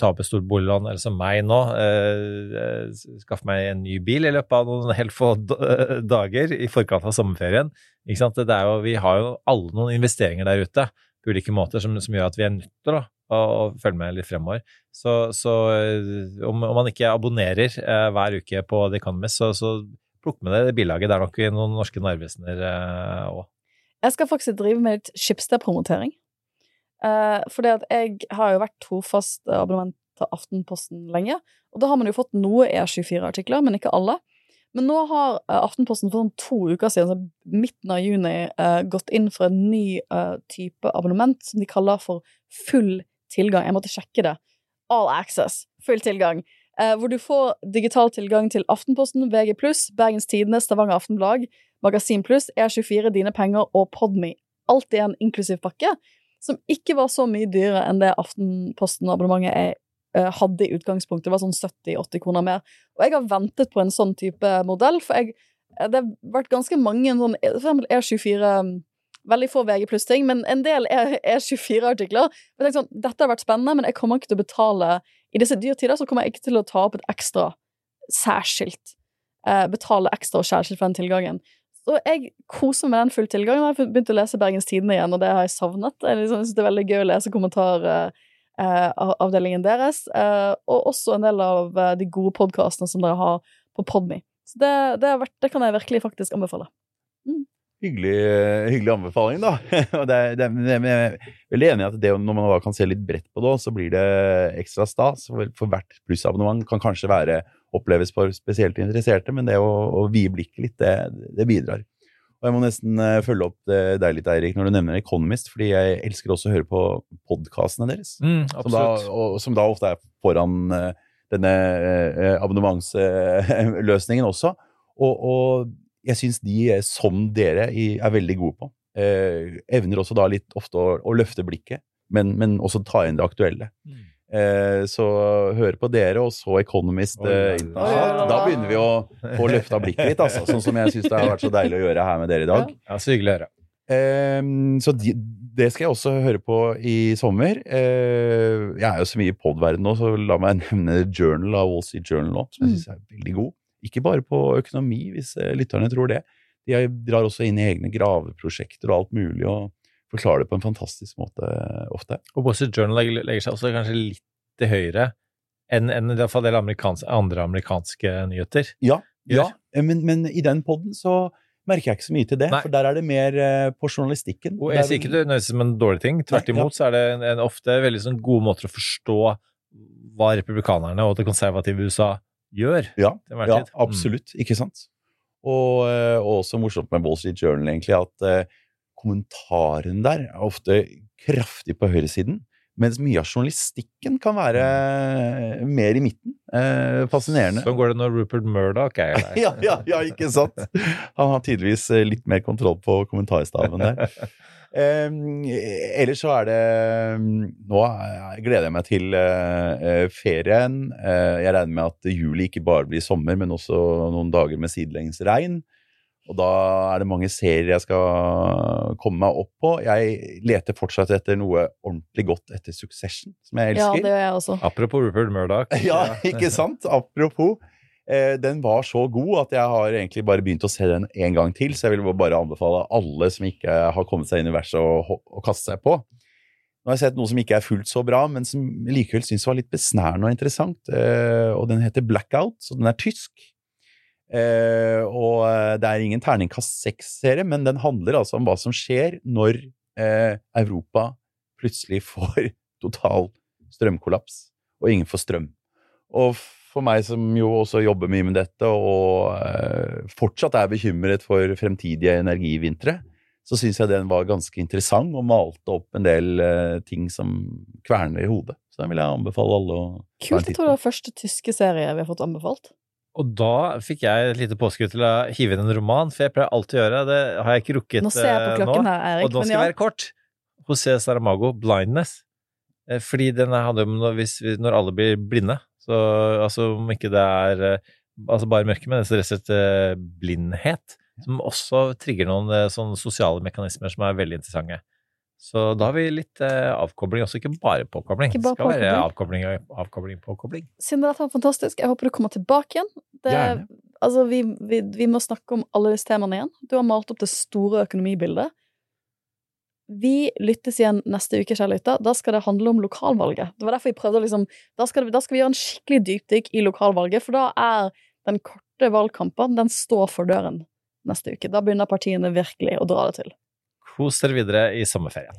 taper boliglån, eller som meg nå, eh, eh, meg en ny bil i løpet av noen helt få eh, dager i forkant av sommerferien. Ikke sant? Jo, vi har jo alle noen investeringer der ute på ulike måter som, som gjør at vi er nødt til å følge med litt fremover. Så, så eh, om, om man ikke abonnerer eh, hver uke på The Economist, så, så plukk med deg det bilaget. Det er nok noen norske Narvesener òg. Jeg skal faktisk drive med litt Schibsted-promotering. Uh, fordi at jeg har jo vært trofast abonnement til Aftenposten lenge. Og da har man jo fått noe E24-artikler, men ikke alle. Men nå har uh, Aftenposten for sånn to uker siden, så midten av juni, uh, gått inn for en ny type abonnement som de kaller for full tilgang. Jeg måtte sjekke det. All access. Full tilgang. hvor du får digital tilgang til Aftenposten, VG+, Bergens Tidende, Stavanger Aftenblad, Magasin Pluss, E24, Dine Penger og Podme. Alt i en inklusiv pakke som ikke var så mye dyrere enn det Aftenposten-abonnementet jeg uh, hadde i utgangspunktet. Det var sånn 70-80 kroner mer. Og jeg har ventet på en sånn type modell, for jeg, eh, det har vært ganske mange sånn For eksempel E24 mm, Veldig få VG pluss-ting, men en del E24-artikler. Jeg tenkte sånn, Dette har vært spennende, men jeg kommer ikke til å betale I disse dyrtider så kommer jeg ikke til å ta opp et ekstra særskilt. Eh, betale ekstra og særskilt for den tilgangen. Så jeg koser med den full tilgang. Jeg har begynt å lese Bergens Tidende igjen, og det har jeg savnet. Jeg liksom, synes det er veldig gøy å lese kommentaravdelingen eh, deres, eh, og også en del av eh, de gode podkastene som dere har på Podme. Så det, det, vært, det, kan jeg virkelig faktisk anbefale. Mm. Hyggelig, hyggelig, anbefaling, da. og det, det, jeg er veldig enig i at når man kan se litt bredt på det, så blir det ekstra stas. For, for hvert plussabonnement kan kanskje være oppleves for spesielt interesserte, men det å, å vie blikket litt, det, det, bidrar. Og Jeg må nesten uh, følge opp deg litt, Eirik, når du nevner Economist, fordi jeg elsker også å høre på podkastene deres. Mm, som, da, og, som, da, ofte er foran uh, denne abonnementsløsningen også. Og, og jeg syns de, som dere, er veldig gode på. evner også da litt ofte å, å løfte blikket, men, men, også ta inn det aktuelle. Mm. Eh, så høre på dere, og så Economist eh, internasjonalt. Da begynner vi å få løfta blikket litt, altså. Sånn som jeg syns det har vært så deilig å gjøre her med dere i dag. Ja, så hyggelig å høre. Eh, så de, det skal jeg også høre på i sommer. Eh, jeg er jo så mye i pod-verden nå, så la meg nevne Journal av Wall Street Journal nå, som jeg syns er veldig god. Ikke bare på økonomi, hvis eh, lytterne tror det. De drar også inn i egne graveprosjekter og alt mulig. og forklarer det på en fantastisk måte ofte. Og Wall Street Journal legger seg også kanskje litt til høyre enn en, i hvert fall del amerikanske, andre amerikanske nyheter. Ja, ja. Men, men, i den poden så merker jeg ikke så mye til det, Nei. for der er det mer uh, på journalistikken. Og jeg sier ikke det nødvendigvis som en dårlig ting, tvert imot ja. så er det en, en, ofte veldig sånn gode måter å forstå hva republikanerne og det konservative USA gjør. Ja, ja mm. absolutt. Mm. Ikke sant? Og, uh, og, også morsomt med Wall Street Journal, egentlig, at kommentaren der er ofte kraftig på høyresiden. Mens mye av journalistikken kan være mm. mer i midten. Eh, fascinerende. Sånn går det når Rupert Murdoch er der. ja, ja, ja, ikke sant? Han har tydeligvis eh, litt mer kontroll på kommentarstaven der. Eh, ellers så er det mm, Nå gleder jeg meg til eh, ferien. Eh, jeg regner med at juli ikke bare blir sommer, men også noen dager med sidelengs regn. Og da er det mange serier jeg skal komme meg opp på. Jeg leter fortsatt etter noe ordentlig godt etter Succession, som jeg elsker. Ja, det gjør jeg også. Apropos Rupert Murdoch. ja, ikke sant? Apropos. Eh, den var så god at jeg har egentlig bare begynt å se den en gang til, så jeg vil bare anbefale alle som ikke har kommet seg inn i universet, å, å kaste seg på. Nå har jeg sett noe som ikke er fullt så bra, men som likevel syns var litt besnærende og interessant. Eh, og den heter Blackout, så den er tysk. Uh, og eh, det er ingen terningkast seks-serie, men den handler altså om hva som skjer når uh, Europa plutselig får total strømkollaps, og ingen får strøm. Og for meg som jo også jobber mye med dette, og uh, fortsatt er bekymret for fremtidige energivintre, så syns jeg den var ganske interessant, og malte opp en del ting som kverner i hodet. Så den vil jeg anbefale alle å Kult at det var første tyske serie vi har fått anbefalt. Og da fikk jeg et lite påskudd til å hive inn en roman, for jeg pleier alltid å gjøre det. Har jeg ikke rukket nå. Ser jeg på klokken klokken her, Erik, og nå skal jeg være kort. José Saramago, 'Blindness'. Eh, fordi den handler om når, hvis, når alle blir blinde. Så altså om ikke det er eh, altså bare mørke, men rett og slett blindhet. Som også trigger noen sånne sosiale mekanismer som er veldig interessante. Så da har vi litt eh, avkobling også, ikke bare påkobling. Ikke bare det skal påkobling. være avkobling og avkobling, påkobling. Sindre, dette var fantastisk. Jeg håper du kommer tilbake igjen. Det, altså, vi, vi, vi må snakke om alle disse temaene igjen. Du har malt opp det store økonomibildet. Vi lyttes igjen neste uke, kjære lytter. Da skal det handle om lokalvalget. Det var derfor vi prøvde å liksom da skal, da skal vi gjøre en skikkelig dypdykk i lokalvalget, for da er den korte valgkampen, den står for døren neste uke. Da begynner partiene virkelig å dra det til. Kos dere videre i sommerferien.